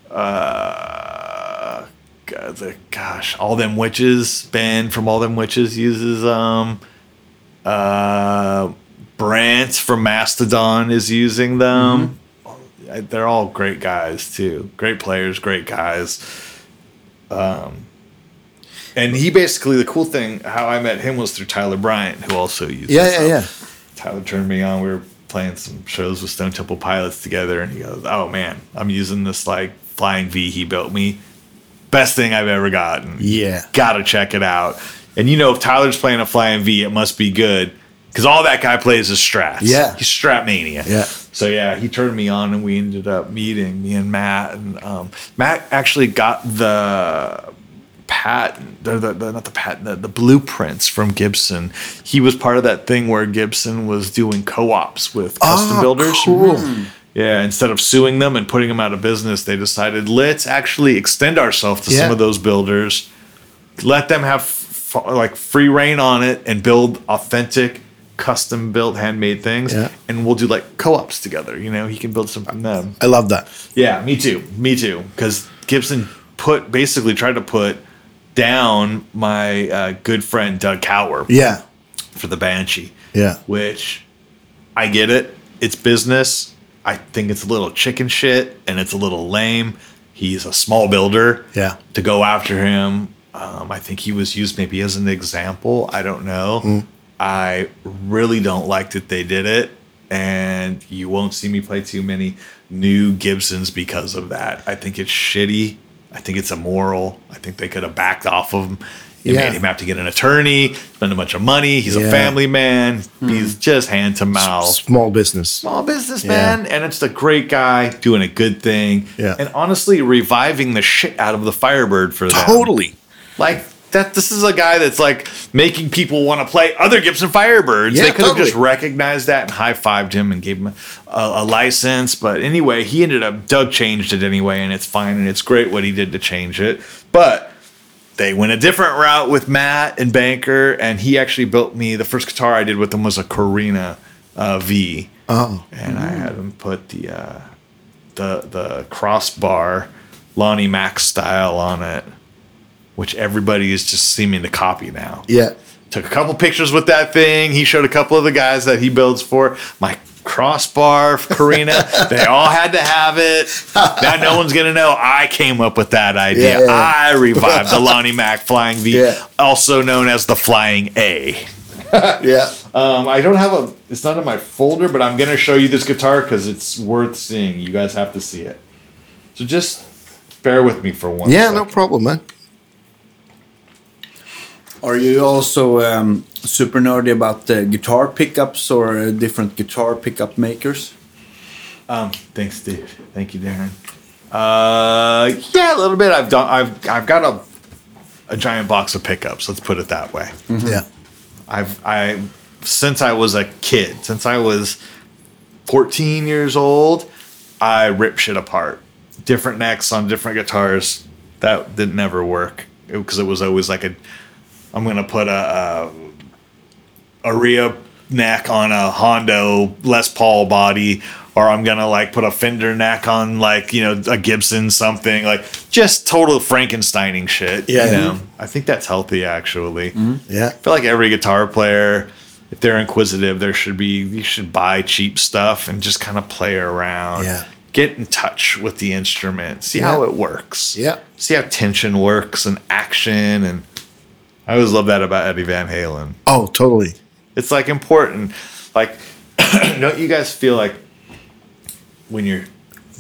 B: yeah.
C: Uh, God, the, gosh, all them witches. Ben from All Them Witches uses them. Uh, Brent from Mastodon is using them. I- They're all great guys too. Great players, great guys. Um, and he basically the cool thing how I met him was through Tyler Bryant, who also uses.
B: Yeah, yeah, yeah.
C: Tyler turned me on. We were playing some shows with Stone Temple Pilots together, and he goes, "Oh man, I'm using this like flying V he built me. Best thing I've ever gotten.
B: Yeah.
C: gotta check it out." And you know, if Tyler's playing a flying V, it must be good because all that guy plays is strats.
B: Yeah.
C: he's strat mania.
B: Yeah.
C: So yeah, he turned me on, and we ended up meeting me and Matt. And um, Matt actually got the patent, the, the, the, not the patent, the, the blueprints from Gibson. He was part of that thing where Gibson was doing co-ops with custom
B: Ah,
C: builders.
B: cool.
C: Yeah, instead of suing them and putting them out of business, they decided let's actually extend ourselves to
B: Yeah.
C: some of those builders, let them have like free reign on it, and build authentic, custom built, handmade things.
B: Yeah.
C: And we'll do like co-ops together. You know, he can build something from them.
B: I love that.
C: Yeah, me too. Me too. Because Gibson put basically tried to put down my uh, good friend Doug Kauer
B: Yeah.
C: for the Banshee.
B: Yeah.
C: Which I get it. It's business. I think it's a little chicken shit and it's a little lame. He's a small builder.
B: Yeah.
C: To go after him, um, I think he was used maybe as an example. I don't know. I really don't like that they did it, and you won't see me play too many new Gibsons because of that. I think it's shitty. I think it's immoral. I think they could have backed off of him. It
B: Yeah.
C: made him have to get an attorney, spend a bunch of money. He's a family man. He's just hand to mouth
B: Small business.
C: small businessman, and it's a great guy doing a good thing.
B: Yeah.
C: And honestly, reviving the shit out of the Firebird for them.
B: Totally.
C: Like that. This is a guy that's like making people want to play other Gibson Firebirds.
B: Yeah,
C: they could have just recognized that and high fived him and gave him a, a license. But anyway, he ended up. Doug changed it anyway, and it's fine and it's great what he did to change it. But they went a different route with Matt and Banker, and he actually built me the first guitar I did with him was a Korina uh, V,
B: Oh.
C: and I had him put the uh, the the crossbar Lonnie Mack style on it, which everybody is just seeming to copy now.
B: Yeah.
C: Took a couple pictures with that thing. He showed a couple of the guys that he builds for. My crossbar Korina, (laughs) they all had to have it. Now no one's gonna know I came up with that idea.
B: Yeah, yeah.
C: I revived the Lonnie Mack Flying V,
B: Yeah.
C: also known as the Flying A. (laughs)
B: Yeah.
C: Um, I don't have a. It's not in my folder, but I'm gonna show you this guitar because it's worth seeing. You guys have to see it. So just bear with me for one.
B: Yeah,
C: second.
B: no problem, man.
A: Are you also um, super nerdy about the guitar pickups or uh, different guitar pickup makers?
C: Um, thanks, Dave. Thank you, Darren. Uh, yeah, a little bit. I've done. I've I've got a a giant box of pickups. Let's put it that way.
B: Yeah.
C: I've I since I was a kid, since I was 14 years old, I rip shit apart. Different necks on different guitars. That didn't never work because it was always like a. I'm gonna put a, a a Rhea neck on a Hondo Les Paul body, or I'm gonna like put a Fender neck on like you know a Gibson something like just total Frankensteining shit.
B: Yeah.
C: you know? I think that's healthy actually. Mm-hmm.
B: Yeah.
C: I feel like every guitar player, if they're inquisitive, there should be you should buy cheap stuff and just kind of play around.
B: Yeah.
C: Get in touch with the instrument. See how it works.
B: Yeah.
C: See how tension works and action and I always love that about Eddie Van Halen.
B: Oh, totally.
C: It's like important. Like (clears throat) don't you guys feel like when you're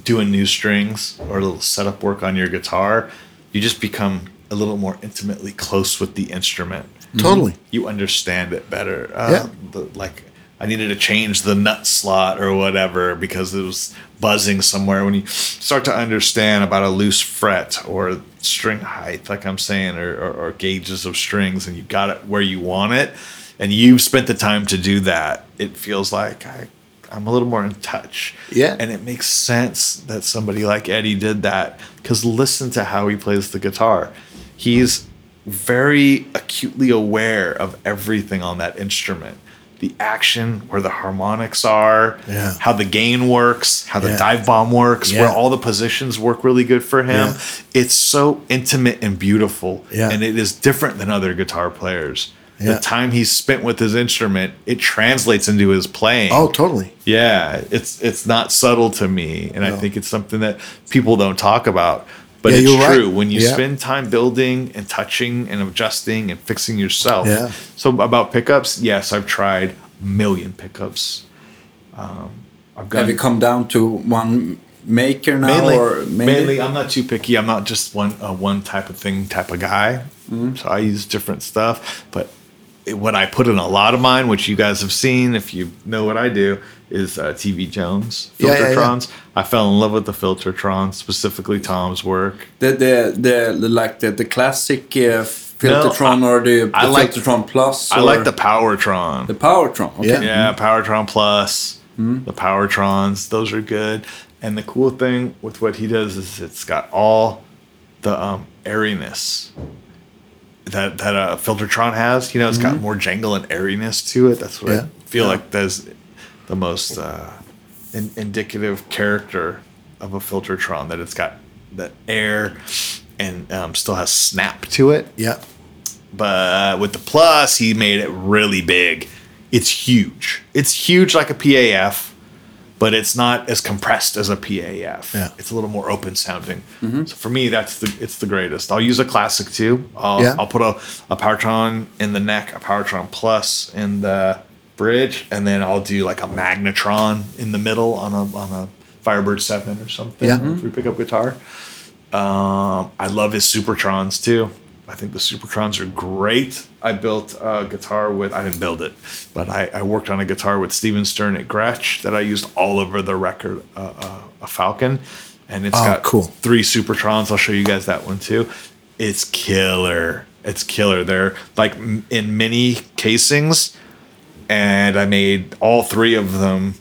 C: doing new strings or a little setup work on your guitar, you just become a little more intimately close with the instrument
B: Totally.
C: you understand it better. Uh,
B: Yeah.
C: the, like I needed to change the nut slot or whatever because it was buzzing somewhere. When you start to understand about a loose fret or string height, like I'm saying, or, or, or gauges of strings, and you got it where you want it, and you've spent the time to do that, it feels like I, I'm a little more in touch.
B: Yeah.
C: And it makes sense that somebody like Eddie did that because listen to how he plays the guitar. He's very acutely aware of everything on that instrument. The action, where the harmonics are,
B: Yeah.
C: how the gain works, how the
B: Yeah.
C: dive bomb works, where all the positions work really good for him.
B: Yeah.
C: It's so intimate and beautiful.
B: Yeah.
C: And it is different than other guitar players.
B: Yeah.
C: The time he's spent with his instrument, it translates into his playing.
B: Oh, totally.
C: Yeah, it's it's not subtle to me, and I think it's something that people don't talk about. But
B: Yeah,
C: it's
B: you're right.
C: true when you
B: Yeah.
C: spend time building and touching and adjusting and fixing yourself.
B: Yeah.
C: So about pickups, yes, I've tried a million pickups. Um, I've got
A: Have you come down to one maker now,
C: mainly,
A: or maybe?
C: mainly, I'm not too picky. I'm not just one uh, one type of thing type of guy.
B: Mm-hmm.
C: So I use different stuff. But it- what I put in a lot of mine, which you guys have seen, if you know what I do, is uh, TV Jones
B: Yeah, yeah, yeah.
C: Filtertrons. I fell in love with the Filtertron, specifically Tom's work.
A: the, the the the like the the classic uh, Filtertron
C: I-
A: or the, the
C: I like-
A: Filtertron Plus?
C: I like the Powertron.
A: the Powertron. Okay.
B: Yeah.
C: Yeah, Powertron Plus,
A: Mm-hmm.
C: the Powertrons, those are good. And the cool thing with what he does is it's got all the um, airiness that that a Filtertron has. You know, it's got more jangle and airiness to it. That's what
B: Mm-hmm. Yeah.
C: I feel like that's the most uh, in, indicative character of a Filtertron. That it's got that air and um, still has snap to it
B: Yeah.
C: but with the plus he made it really big it's huge it's huge like a paf but it's not as compressed as a paf
B: Yeah.
C: it's a little more open sounding so for me that's the it's the greatest i'll use a classic too i'll,
B: Yeah.
C: I'll put a, a powertron in the neck a powertron plus in the bridge and then i'll do like a magnetron in the middle on a on a firebird 7 or something
B: Yeah.
C: if we pick up guitar um, I love his Supertrons too. I think the Supertrons are great. I built a guitar with, I didn't build it, but I, I worked on a guitar with Stephen Stern at Gretsch that I used all over the record, uh, uh, a Falcon. And it's
B: Oh,
C: got
B: cool.
C: three Supertrons. I'll show you guys that one too. It's killer. It's killer. They're like in mini casings. And I made all three of them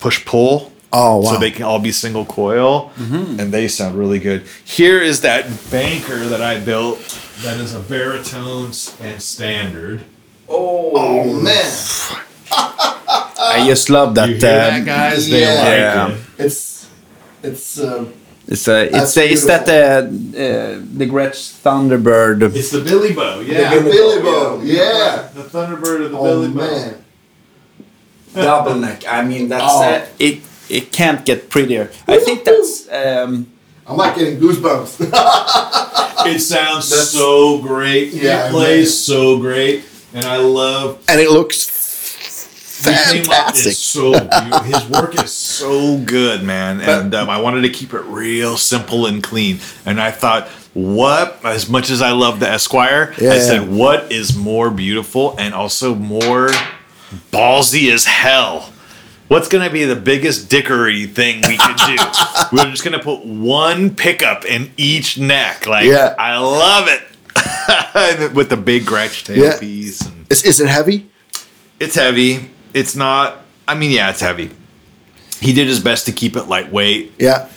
C: push pull.
B: Oh, wow!
C: So they can all be single coil, and they sound really good. Here is that banker that I built. That is a baritone and standard.
B: Oh man, (laughs)
A: I just love that.
C: You hear that,
A: um,
C: guys? They
B: yeah.
C: like
A: Yeah.
C: it.
B: it's it's um,
A: It's a, it's
B: That's
A: a, is that the uh, the Gretsch Thunderbird?
C: It's the Billy-Bo, yeah.
B: the Billy-Bo. Yeah.
C: The Thunderbird of the
B: Oh
C: Billy-Bo.
B: man.
A: double neck. I mean, that's
B: Oh.
A: it. It can't get prettier. I think that's. Um,
B: I'm like getting goosebumps. (laughs)
C: It sounds
B: That's-
C: so great.
B: Yeah,
C: it plays
B: man.
C: so great, and I love.
B: and it looks
C: he came up-
B: fantastic.
C: It's so beau- his work is so good, man. And um, I wanted to keep it real simple and clean. And I thought, what? As much as I love the Esquire,
B: Yeah,
C: I
B: yeah.
C: said, what is more beautiful and also more ballsy as hell? What's gonna be the biggest dickery thing we could do? (laughs) We're just gonna put one pickup in each neck. Like,
B: Yeah.
C: I love it. (laughs) With the big Gretsch
B: Yeah.
C: tailpiece. And
B: Is, is it heavy?
C: it's heavy. It's not. I mean, yeah, it's heavy. He did his best to keep it lightweight,
B: Yeah.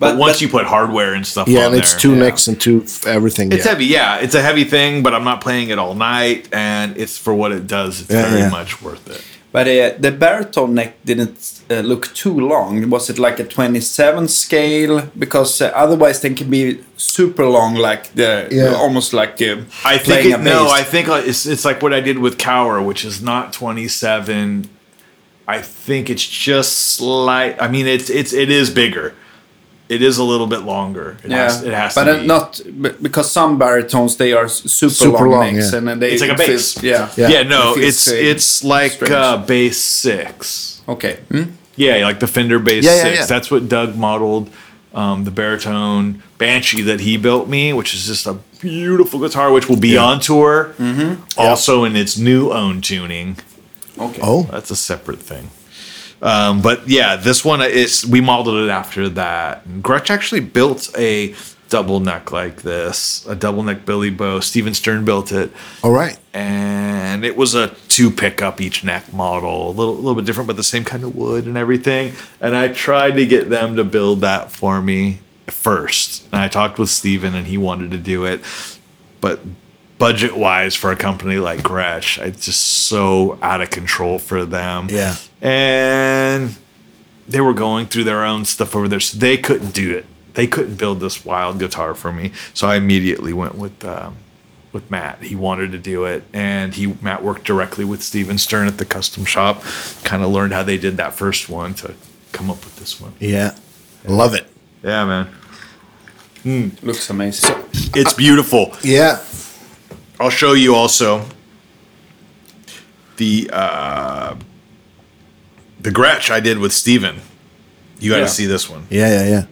C: but,
A: But-
C: once
A: but-
C: you put hardware and stuff
B: Yeah,
C: on
B: and it's
C: there,
B: two
C: yeah.
B: necks and two everything.
C: It's
B: yeah.
C: heavy, yeah. It's a heavy thing, but I'm not playing it all night, and it's for what it does. It's
B: Yeah,
C: very
B: yeah.
C: much worth it.
A: But uh, the baritone neck didn't uh, look too long. Was it like a 27 scale? Because uh, otherwise they can be super long, like the
B: Yeah.
A: almost like uh,
C: I
A: playing
C: think
A: a
C: it, no. I think uh, it's it's like what I did with Kauer, which is not 27. I think it's just slight. I mean, it's it's it is bigger. It is a little bit longer. It
A: yeah,
C: has, it has
A: but
C: to be.
A: not b- because some baritones they are super,
B: Super
A: long,
B: long,
A: necks
B: yeah.
A: and then they
C: It's like a
A: it feels-
C: bass.
A: yeah,
B: Yeah.
C: yeah, no,
A: It
C: it's it's like
A: strange.
C: uh, base six.
A: Okay. Hmm?
C: Yeah, like the Fender Bass
B: Yeah, yeah,
C: Six.
B: yeah.
C: That's what Doug modeled. Um, the baritone Banshee that he built me, which is just a beautiful guitar, which will be on tour. Mm-hmm. Also in its new own tuning.
A: Okay.
B: Oh,
C: That's a separate thing. Um, but yeah, this one is we modeled it after that. And Gretsch actually built a double neck like this, a double neck Billy Bow. Stephen Stern built it
B: all right.
C: and it was a two pickup each neck model, a little, little bit different, but the same kind of wood and everything. And I tried to get them to build that for me first. And I talked with Stephen and he wanted to do it, but budget wise for a company like Gretsch. It's just so out of control for them.
B: Yeah.
C: And they were going through their own stuff over there, so they couldn't do it. They couldn't build this wild guitar for me. So I immediately went with um, with Matt. He wanted to do it, and he Matt worked directly with Stephen Stern at the custom shop. Kind of learned how they did that first one to come up with this one.
B: Yeah. Love it.
C: Yeah, man,
A: Looks amazing.
C: it's beautiful.
B: Yeah.
C: I'll show you also the uh, the Gretsch I did with Stephen. You got to
A: Yeah.
C: see this one.
B: Yeah, yeah, yeah.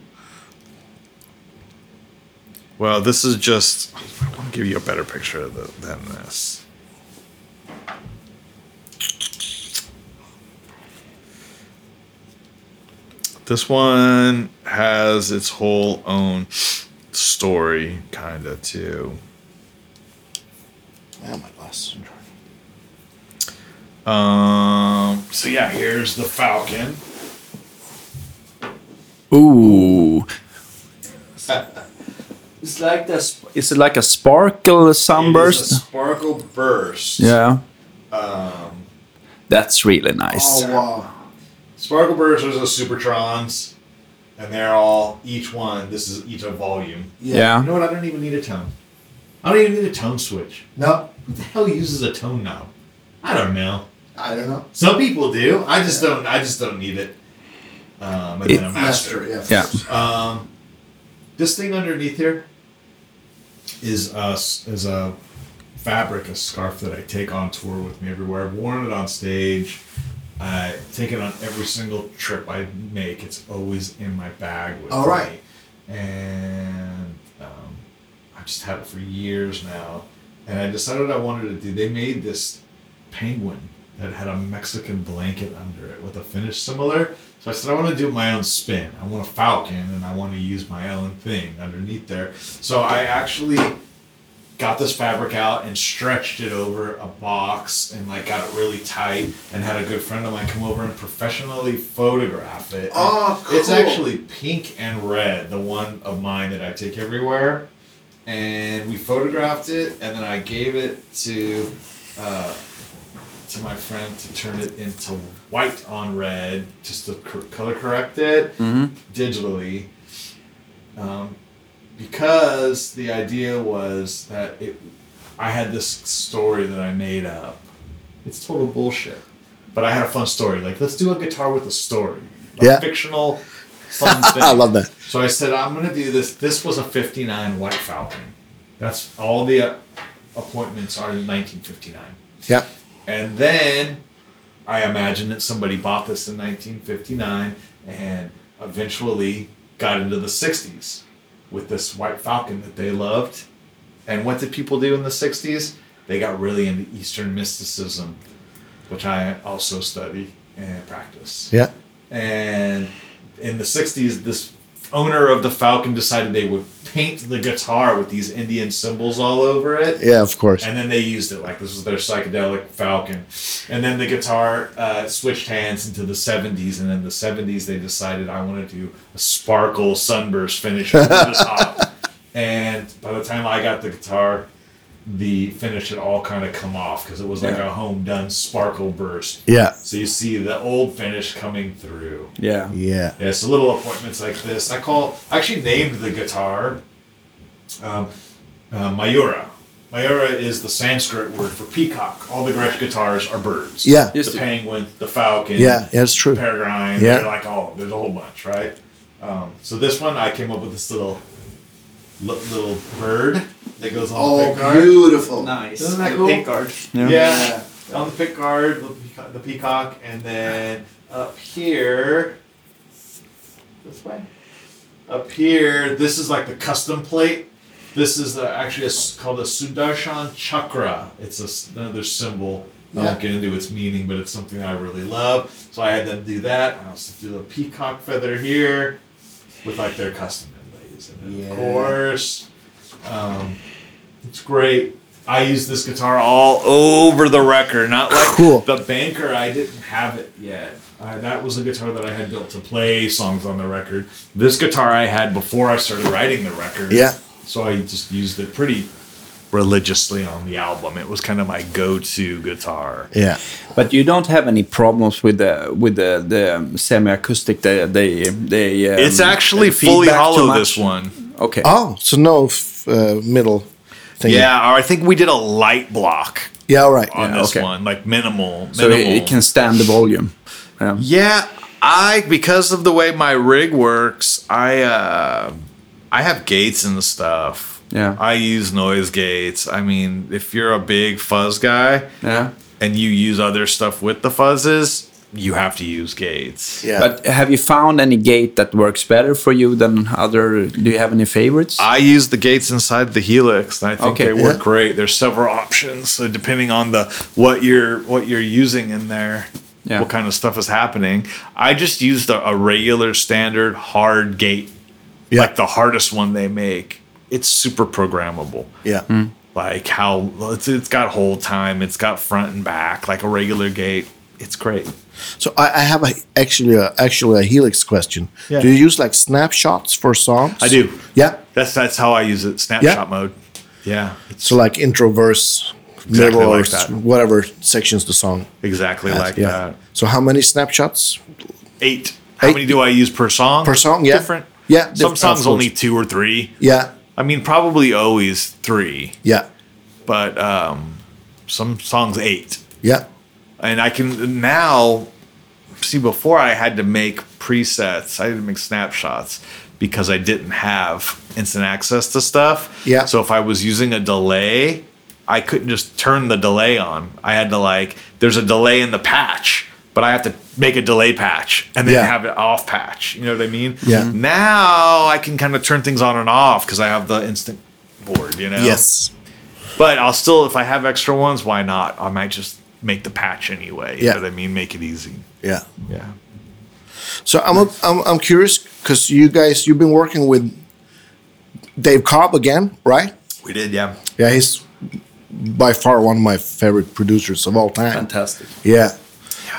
C: Well, this is just. I want to give you a better picture of the, than this. This one has its whole own story, kind of too.
B: Yeah, my glasses are
C: Um. So yeah, here's the Falcon.
A: Ooh. It's like this. Is it like a sparkle
C: It is a
A: sunburst?
C: sparkle burst.
A: Yeah.
C: Um,
A: That's really nice.
B: Oh, wow.
C: Sparkle bursts are the Supertrons, and they're all each one. This is each a volume.
A: yeah.
C: You know what? I don't even need a tone. I don't even need a tone switch.
B: No,
C: Who the hell uses a tone knob? I don't know.
B: I don't know.
C: Some people do. I just don't. I just don't need it. Um, and then a master.
B: yeah.
A: Yeah.
C: Um, this thing underneath here is a is a fabric, a scarf that I take on tour with me everywhere. I've worn it on stage. I take it on every single trip I make. It's always in my bag with
B: All right.
C: me, and um, I've just had it for years now. And I decided I wanted to do. They made this penguin that had a Mexican blanket under it with a finish similar. So I said, I want to do my own spin. I want a falcon and I want to use my own thing underneath there. So I actually got this fabric out and stretched it over a box and like got it really tight and had a good friend of mine come over and professionally photograph it.
B: Oh, cool.
C: It's actually pink and red, the one of mine that I take everywhere. And we photographed it and then I gave it to uh, to my friend to turn it into white on red, just to cor- color correct it
A: Mm-hmm.
C: digitally. Um, because the idea was that it, I had this story that I made up. It's total bullshit. But I had a fun story. Like, let's do a guitar with a story. A
B: Yeah.
C: fictional, (laughs) fun (laughs) thing.
B: I love that.
C: So I said, I'm going to do this. This was a 59 White Falcon. That's all the uh, appointments are in 1959.
B: Yeah.
C: And then I imagine that somebody bought this in 1959 and eventually got into the 60s with this White Falcon that they loved. And what did people do in the 60s? They got really into Eastern mysticism, which I also study and practice.
B: Yeah.
C: And in the 60s, this owner of the Falcon decided they would paint the guitar with these Indian symbols all over it.
B: Yeah, of course.
C: And then they used it like this was their psychedelic Falcon. And then the guitar uh, switched hands into the 70s. And in the 70s, they decided I want to do a sparkle sunburst finish over the top. (laughs) And by the time I got the guitar, the finish had all kind of come off because it was like
A: Yeah.
C: a home done sparkle burst.
B: Yeah.
C: So you see the old finish coming through.
A: Yeah.
B: Yeah.
C: Yeah, so little appointments like this. I call. I actually named the guitar um, uh, Mayura. Mayura is the Sanskrit word for peacock. All the Gretsch guitars are birds.
B: Yeah.
A: Just
C: the
A: to-
C: penguin, the falcon.
B: Yeah. Yeah, it's true.
C: Peregrine.
B: Yeah.
C: They're like all. There's a whole bunch, right? Um, so this one, I came up with this little li- little bird that goes on the oh, pick guard.
B: Oh, beautiful.
A: Nice.
C: Isn't that
A: The
C: cool?
A: pick guard.
C: Yeah.
B: Yeah.
C: On the pick guard, the peacock, the peacock, and then up here, this way. Up here, this is like the custom plate. This is the, actually a s called a Sudarshan Chakra. It's a s another symbol. Yeah. I
B: Yeah.
C: won't get into its meaning, but it's something I really love. So I had them do that. I also do a peacock feather here with like their custom And then, of course, um, it's great. I use this guitar all over the record, not like (coughs)
B: Cool.
C: the banker. I didn't have it yet. Uh, that was a guitar that I had built to play songs on the record. This guitar I had before I started writing the record.
B: Yeah.
C: So I just used it pretty religiously on the album. It was kind of my go-to guitar.
B: Yeah.
A: But you don't have any problems with the with the, the semi-acoustic. They they they. Um,
C: It's actually
A: the
C: fully hollow. This one.
A: Okay.
B: Oh, so no f- uh, middle thing.
C: Yeah, or I think we did a light block
B: Yeah. All right.
C: on
B: Yeah.
C: this
A: okay.
C: one, like minimal.
A: so it,
C: minimal.
A: it can stand the volume. Yeah.
C: Yeah, I because of the way my rig works, I uh I have gates and stuff.
A: Yeah.
C: I use noise gates. I mean, if you're a big fuzz guy
A: Yeah.
C: and you use other stuff with the fuzzes, you have to use gates.
B: Yeah.
A: But have you found any gate that works better for you than other? Do you have any favorites?
C: I use the gates inside the Helix, and I think
A: Okay.
C: they work
B: Yeah.
C: great. There's several options, so depending on the what you're what you're using in there,
A: Yeah.
C: what kind of stuff is happening. I just used a, a regular standard hard gate,
B: Yeah.
C: like the hardest one they make. It's super programmable.
B: Yeah. Hmm.
C: Like how it's, it's got hold time, it's got front and back, like a regular gate. It's great.
B: So I, I have a, actually a, actually a Helix question.
C: Yeah.
B: Do you use like snapshots for songs?
C: I do.
B: Yeah.
C: That's that's how I use it. Snapshot mode. Yeah, it's
B: So like intro, verse,
C: Exactly
B: middle, or
C: like
B: s-
C: that.
B: whatever sections the song.
C: exactly like
B: yeah.
C: that.
B: So how many snapshots?
C: Eight. How
B: Eight.
C: many do I use per song?
B: Per song, yeah.
C: Different.
B: Yeah,
C: Some
B: diff-
C: songs only two or three.
B: Yeah.
C: I mean, probably always three,
B: Yeah.
C: but um, some songs eight.
B: Yeah.
C: And I can now see. Before I had to make presets. I had to make snapshots because I didn't have instant access to stuff.
B: Yeah.
C: So if I was using a delay, I couldn't just turn the delay on. I had to like. There's a delay in the patch. But I have to make a delay patch and then
B: Yeah.
C: have it off patch. You know what I mean?
B: Yeah.
C: Now I can kind of turn things on and off because I have the instant board, you know?
B: Yes.
C: But I'll still, if I have extra ones, why not? I might just make the patch anyway. You
B: Yeah.
C: know what I mean? Make it easy.
B: Yeah.
C: Yeah.
B: So I'm a, I'm I'm curious because you guys you've been working with Dave Cobb again, right?
C: We did, yeah.
B: Yeah, he's by far one of my favorite producers of all time.
A: Fantastic.
B: Yeah.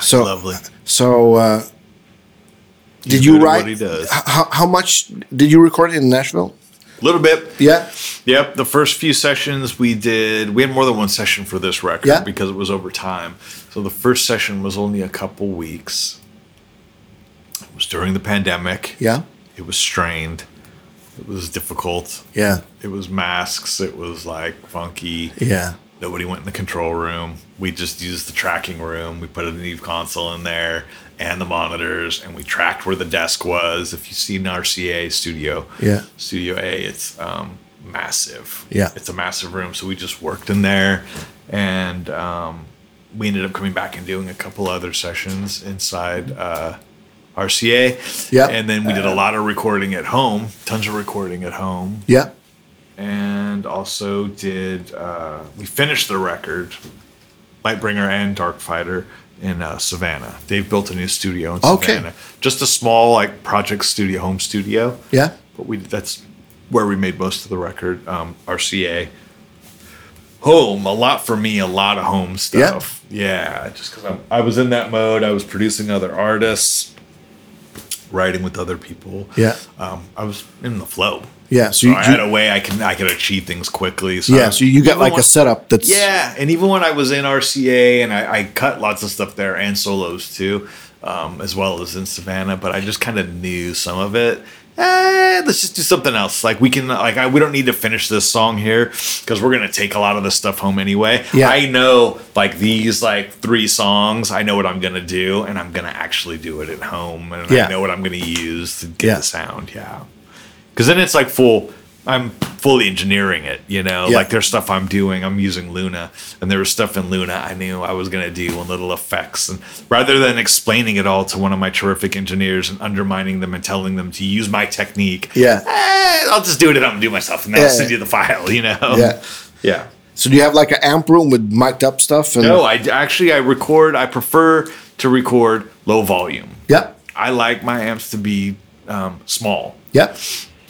B: So
C: lovely.
B: So uh, did you write?
C: what he does.
B: How, how much did you record in Nashville?
C: A little bit.
B: Yeah.
C: Yep. The first few sessions we did, we had more than one session for this record
B: Yeah.
C: because it was over time. So the first session was only a couple weeks. It was during the pandemic.
B: Yeah.
C: It was strained. It was difficult.
B: Yeah.
C: It was masks. It was like funky.
B: Yeah.
C: Nobody went in the control room. We just used the tracking room. We put a Neve console in there and the monitors, and we tracked where the desk was. If you see an RCA studio,
B: Yeah.
C: Studio A, it's um, massive.
B: Yeah.
C: it's a massive room. So we just worked in there, and um, we ended up coming back and doing a couple other sessions inside uh, RCA.
B: Yeah.
C: and then we did a lot of recording at home, tons of recording at home
B: Yeah.
C: And also did uh, we finished the record lightbringer and Darkfighter in uh, savannah. They've built a new studio in
B: Okay.
C: savannah. Just a small like project studio home studio.
B: Yeah.
C: but we that's where we made most of the record um, rca home a. Lot for me a lot of home stuff. Yeah, just because i was in that mode. I was producing other artists writing with other people.
B: Yeah.
C: um, i was in the flow
B: Yeah. So
C: so
B: you,
C: I had a way I can I could achieve things quickly. So
B: yeah. So you got like
C: when-
B: a setup that's
C: yeah, and even when I was in RCA and I, I cut lots of stuff there and solos too, um, as well as in Savannah, but I just kind of knew some of it. Eh, let's just do something else. Like we can, like I, we don't need to finish this song here because we're gonna take a lot of this stuff home anyway.
B: Yeah.
C: I know like these like three songs. I know what I'm gonna do, and I'm gonna actually do it at home, and
B: Yeah.
C: I know what I'm gonna use to get
B: Yeah.
C: the sound. Yeah because then it's like full i'm fully engineering it you know
B: Yeah.
C: like there's stuff i'm doing i'm using luna and there was stuff in luna i knew i was going to do and little effects and rather than explaining it all to one of my terrific engineers and undermining them and telling them to use my technique
B: Yeah.
C: eh, i'll just do it and i'm gonna do myself and then
B: Yeah.
C: i'll send you the file you know
B: Yeah.
C: yeah
B: So do you have like an amp room with mic'd up stuff? And,
C: no i actually i record i prefer to record low volume
B: Yeah.
C: i like my amps to be um, small
B: Yeah.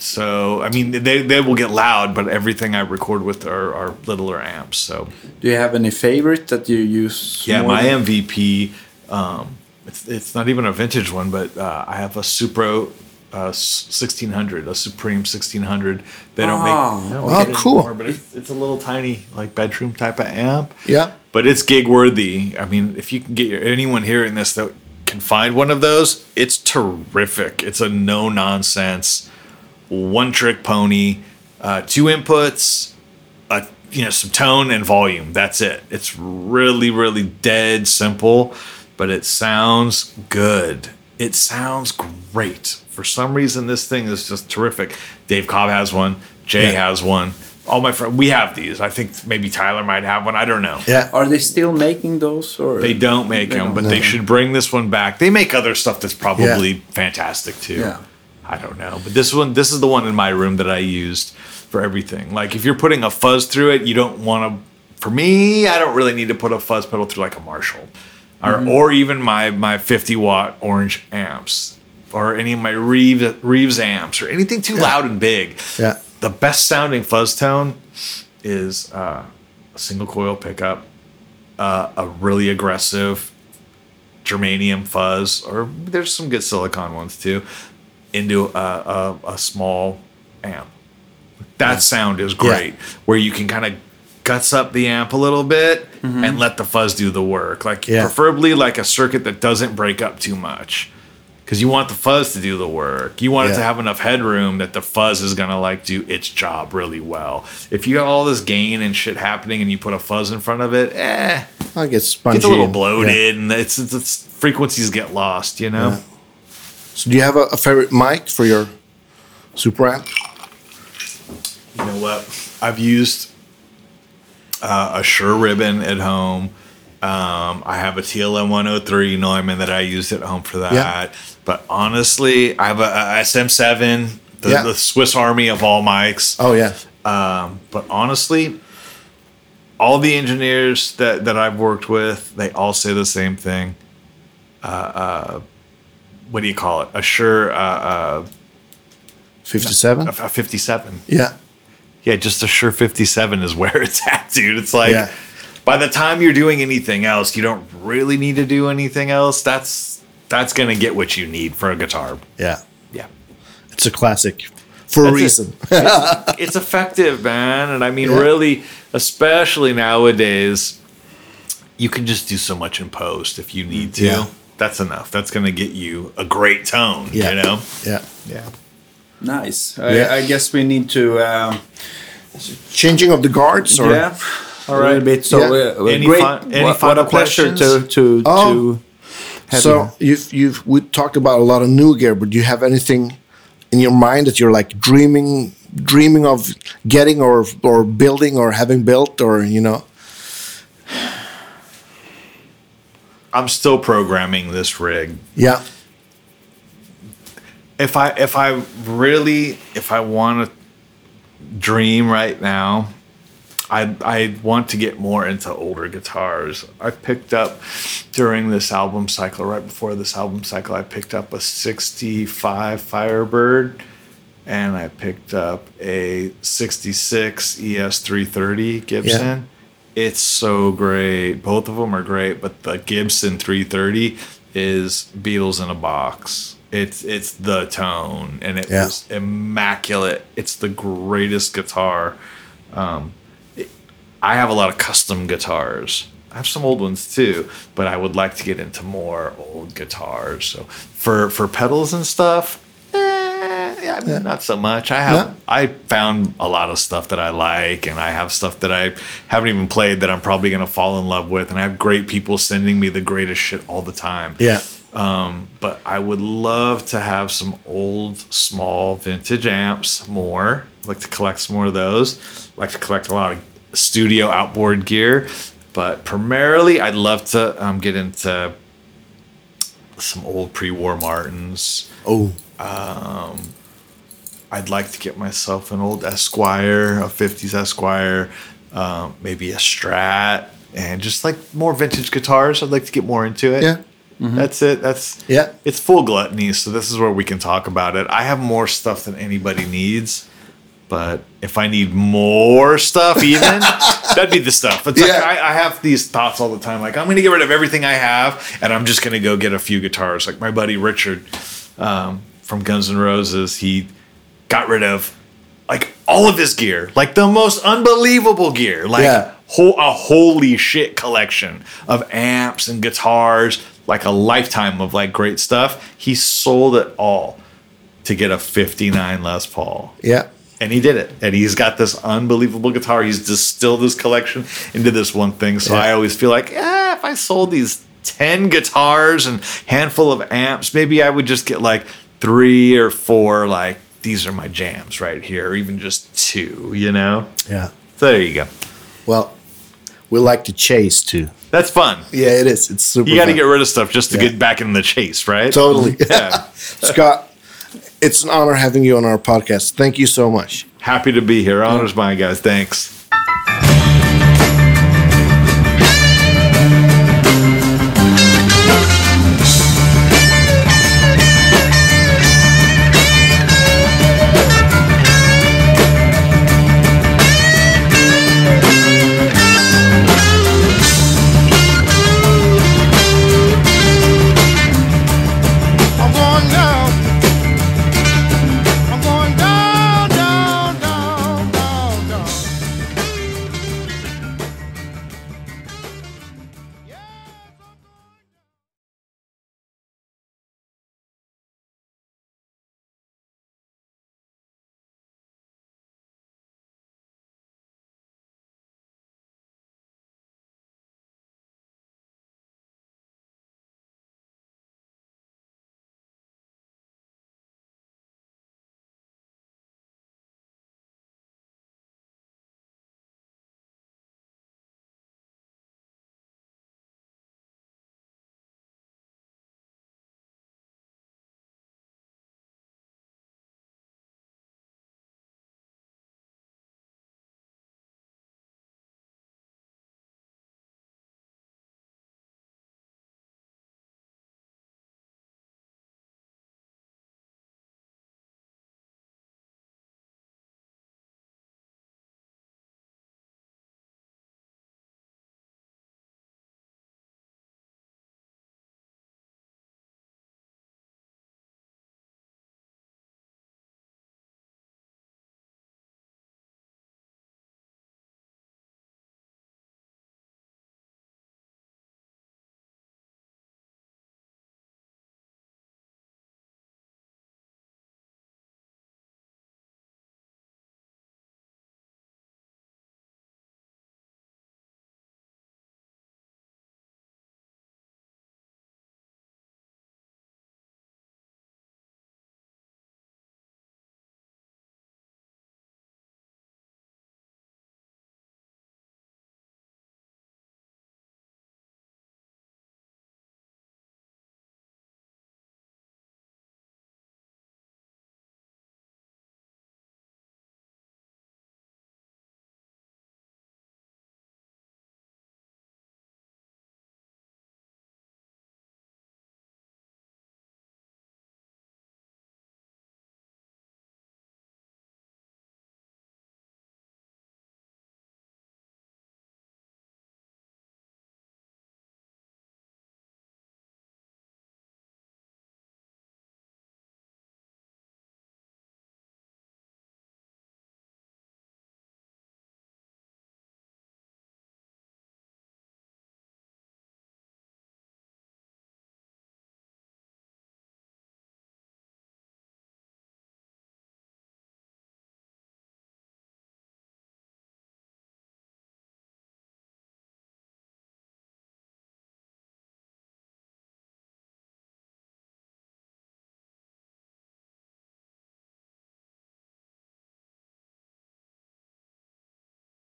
C: So I mean, they, they will get loud, but everything I record with are, are littler amps. So
A: Do you have any favorite that you use?
C: yeah, my
A: than-
C: MVP, um, it's, it's not even a vintage one, but uh, I have a Supro uh, 1600, a Supreme 1600. They don't
A: Oh.
C: make. they don't
B: Oh,
C: make
B: cool.
C: anymore, but it's, it's a little tiny, like bedroom type of amp.
B: Yeah.
C: But it's gig worthy. I mean, if you can get your, anyone hearing this that can find one of those, it's terrific. It's a no nonsense, one trick pony, uh, two inputs, a you know some tone and volume. That's it. It's really really dead simple, but it sounds good. It sounds great. For some reason, this thing is just terrific. Dave Cobb has one. Jay
B: Yeah.
C: has one. All my friends, we have these. I think maybe Tyler might have one. I don't know.
B: Yeah.
A: Are they still making those or
C: They don't make
A: They
C: them,
A: don't
C: but
A: make
C: they should bring this one back. They make other stuff that's probably fantastic too.
A: Yeah.
C: I don't know, but this one, this is the one in my room that I used for everything. Like if you're putting a fuzz through it, you don't want to. For me, I don't really need to put a fuzz pedal through like a Marshall, or
A: Mm-hmm.
C: or even my my 50 watt orange amps, or any of my Reeves Reeves amps, or anything too loud and big.
B: Yeah.
C: The best sounding fuzz tone is uh, a single coil pickup, uh, a really aggressive germanium fuzz, or there's some good silicon ones too, into a, a, a small amp. That sound is great, where you can kind of guts up the amp a little bit and let the fuzz do the work. Like
B: Yeah.
C: preferably like a circuit that doesn't break up too much. Because you want the fuzz to do the work. You want it to have enough headroom that the fuzz is gonna like do its job really well. If you got all this gain and shit happening and you put a fuzz in front of it, eh,
B: I get spongy.
C: gets a little bloated and it's, it's, it's frequencies get lost, you know.
B: So do you have a, a favorite mic for your Supro amp?
C: You know what? I've used uh, a Shure ribbon at home. Um, I have a TLM 103 Neumann that I used at home for that.
B: Yeah.
C: But honestly, I have a, a SM7, the,
B: Yeah.
C: the Swiss Army of all mics.
B: Oh yeah.
C: Um, but honestly, all the engineers that, that I've worked with, they all say the same thing. Uh, uh, what do you call it? A Shure. uh, uh,
B: Fifty-seven.
C: a, a 57.
B: Yeah.
C: Yeah, just a Shure 57 is where (laughs) it's at, dude. It's like
B: Yeah.
C: by the time you're doing anything else, you don't really need to do anything else. That's that's gonna get what you need for a guitar.
B: Yeah.
C: Yeah.
B: It's a classic for a
C: That's it.
B: reason. (laughs)
C: it's effective, man. And I mean,
B: Yeah.
C: really, especially nowadays, you can just do so much in post if you need to.
B: Yeah.
C: That's enough. That's going to get you a great tone,
B: Yeah.
C: you know?
B: yeah.
C: Yeah.
A: nice? I,
B: Yeah.
A: I guess we need to um,
B: Changing of the guards or
A: yeah a little bit. So
B: Yeah.
A: uh,
C: Any
A: great.
C: fin- any
A: what, what
C: final
A: a pleasure to
C: questions?
A: to
B: Oh.
A: to have
B: So
A: you.
B: you've you've we talked about a lot of new gear, but do you have anything in your mind that you're like dreaming dreaming of getting or or building or having built or you know?
C: I'm still programming this rig.
B: Yeah.
C: if I if I really if I want to dream right now, I I want to get more into older guitars. I picked up during this album cycle, right before this album cycle, I picked up a '65 Firebird, and I picked up a '66 ES330 Gibson. It's so great. Both of them are great, but the Gibson 330 is Beatles in a box. It's it's the tone, and it
B: Yeah.
C: was immaculate. It's the greatest guitar. Um, it- I have a lot of custom guitars. I have some old ones too, but I would like to get into more old guitars. So for for pedals and stuff, yeah, I mean, not so much. I have
B: Yeah.
C: I found a lot of stuff that I like, and I have stuff that I haven't even played that I'm probably gonna fall in love with, and I have great people sending me the greatest shit all the time.
B: Yeah.
C: Um, but I would love to have some old, small, vintage amps more. like to collect some more of those. like to collect a lot of studio outboard gear. But primarily, I'd love to um, get into some old pre-war Martins.
B: Oh.
C: I'd like to get myself an old Esquire, a 50s Esquire, um, maybe a Strat, and just like more vintage guitars. I'd like to get more into it.
B: Yeah.
C: That's it. That's
B: Yeah.
C: It's full gluttony, so this is where we can talk about it. I have more stuff than anybody needs, but if I need more stuff, even (laughs) that'd be the stuff. It's like
B: Yeah.
C: I, I have these thoughts all the time. Like I'm gonna get rid of everything I have, and I'm just gonna go get a few guitars. Like my buddy Richard um, from Guns N' Roses, he got rid of like all of his gear, like the most unbelievable gear, like
B: Yeah.
C: ho- a holy shit collection of amps and guitars, like a lifetime of like great stuff. He sold it all to get a 59 Les Paul.
B: Yeah.
C: And he did it. And he's got this unbelievable guitar. He's distilled this collection into this one thing. So
B: Yeah.
C: I always feel like, yeah, if I sold these 10 guitars and handful of amps, maybe I would just get like three or four, like, these are my jams right here, or even just two, you know?
B: Yeah.
C: So there you go.
B: Well, we like to chase too.
C: That's fun.
B: Yeah, it is. It's super.
C: You got to get rid of stuff just to
B: Yeah.
C: get back in the chase, right?
B: totally.
C: Yeah. (laughs)
B: Scott, it's an honor having you on our podcast. Thank you so much.
C: Happy to be here. Honors mine, guys. Thanks.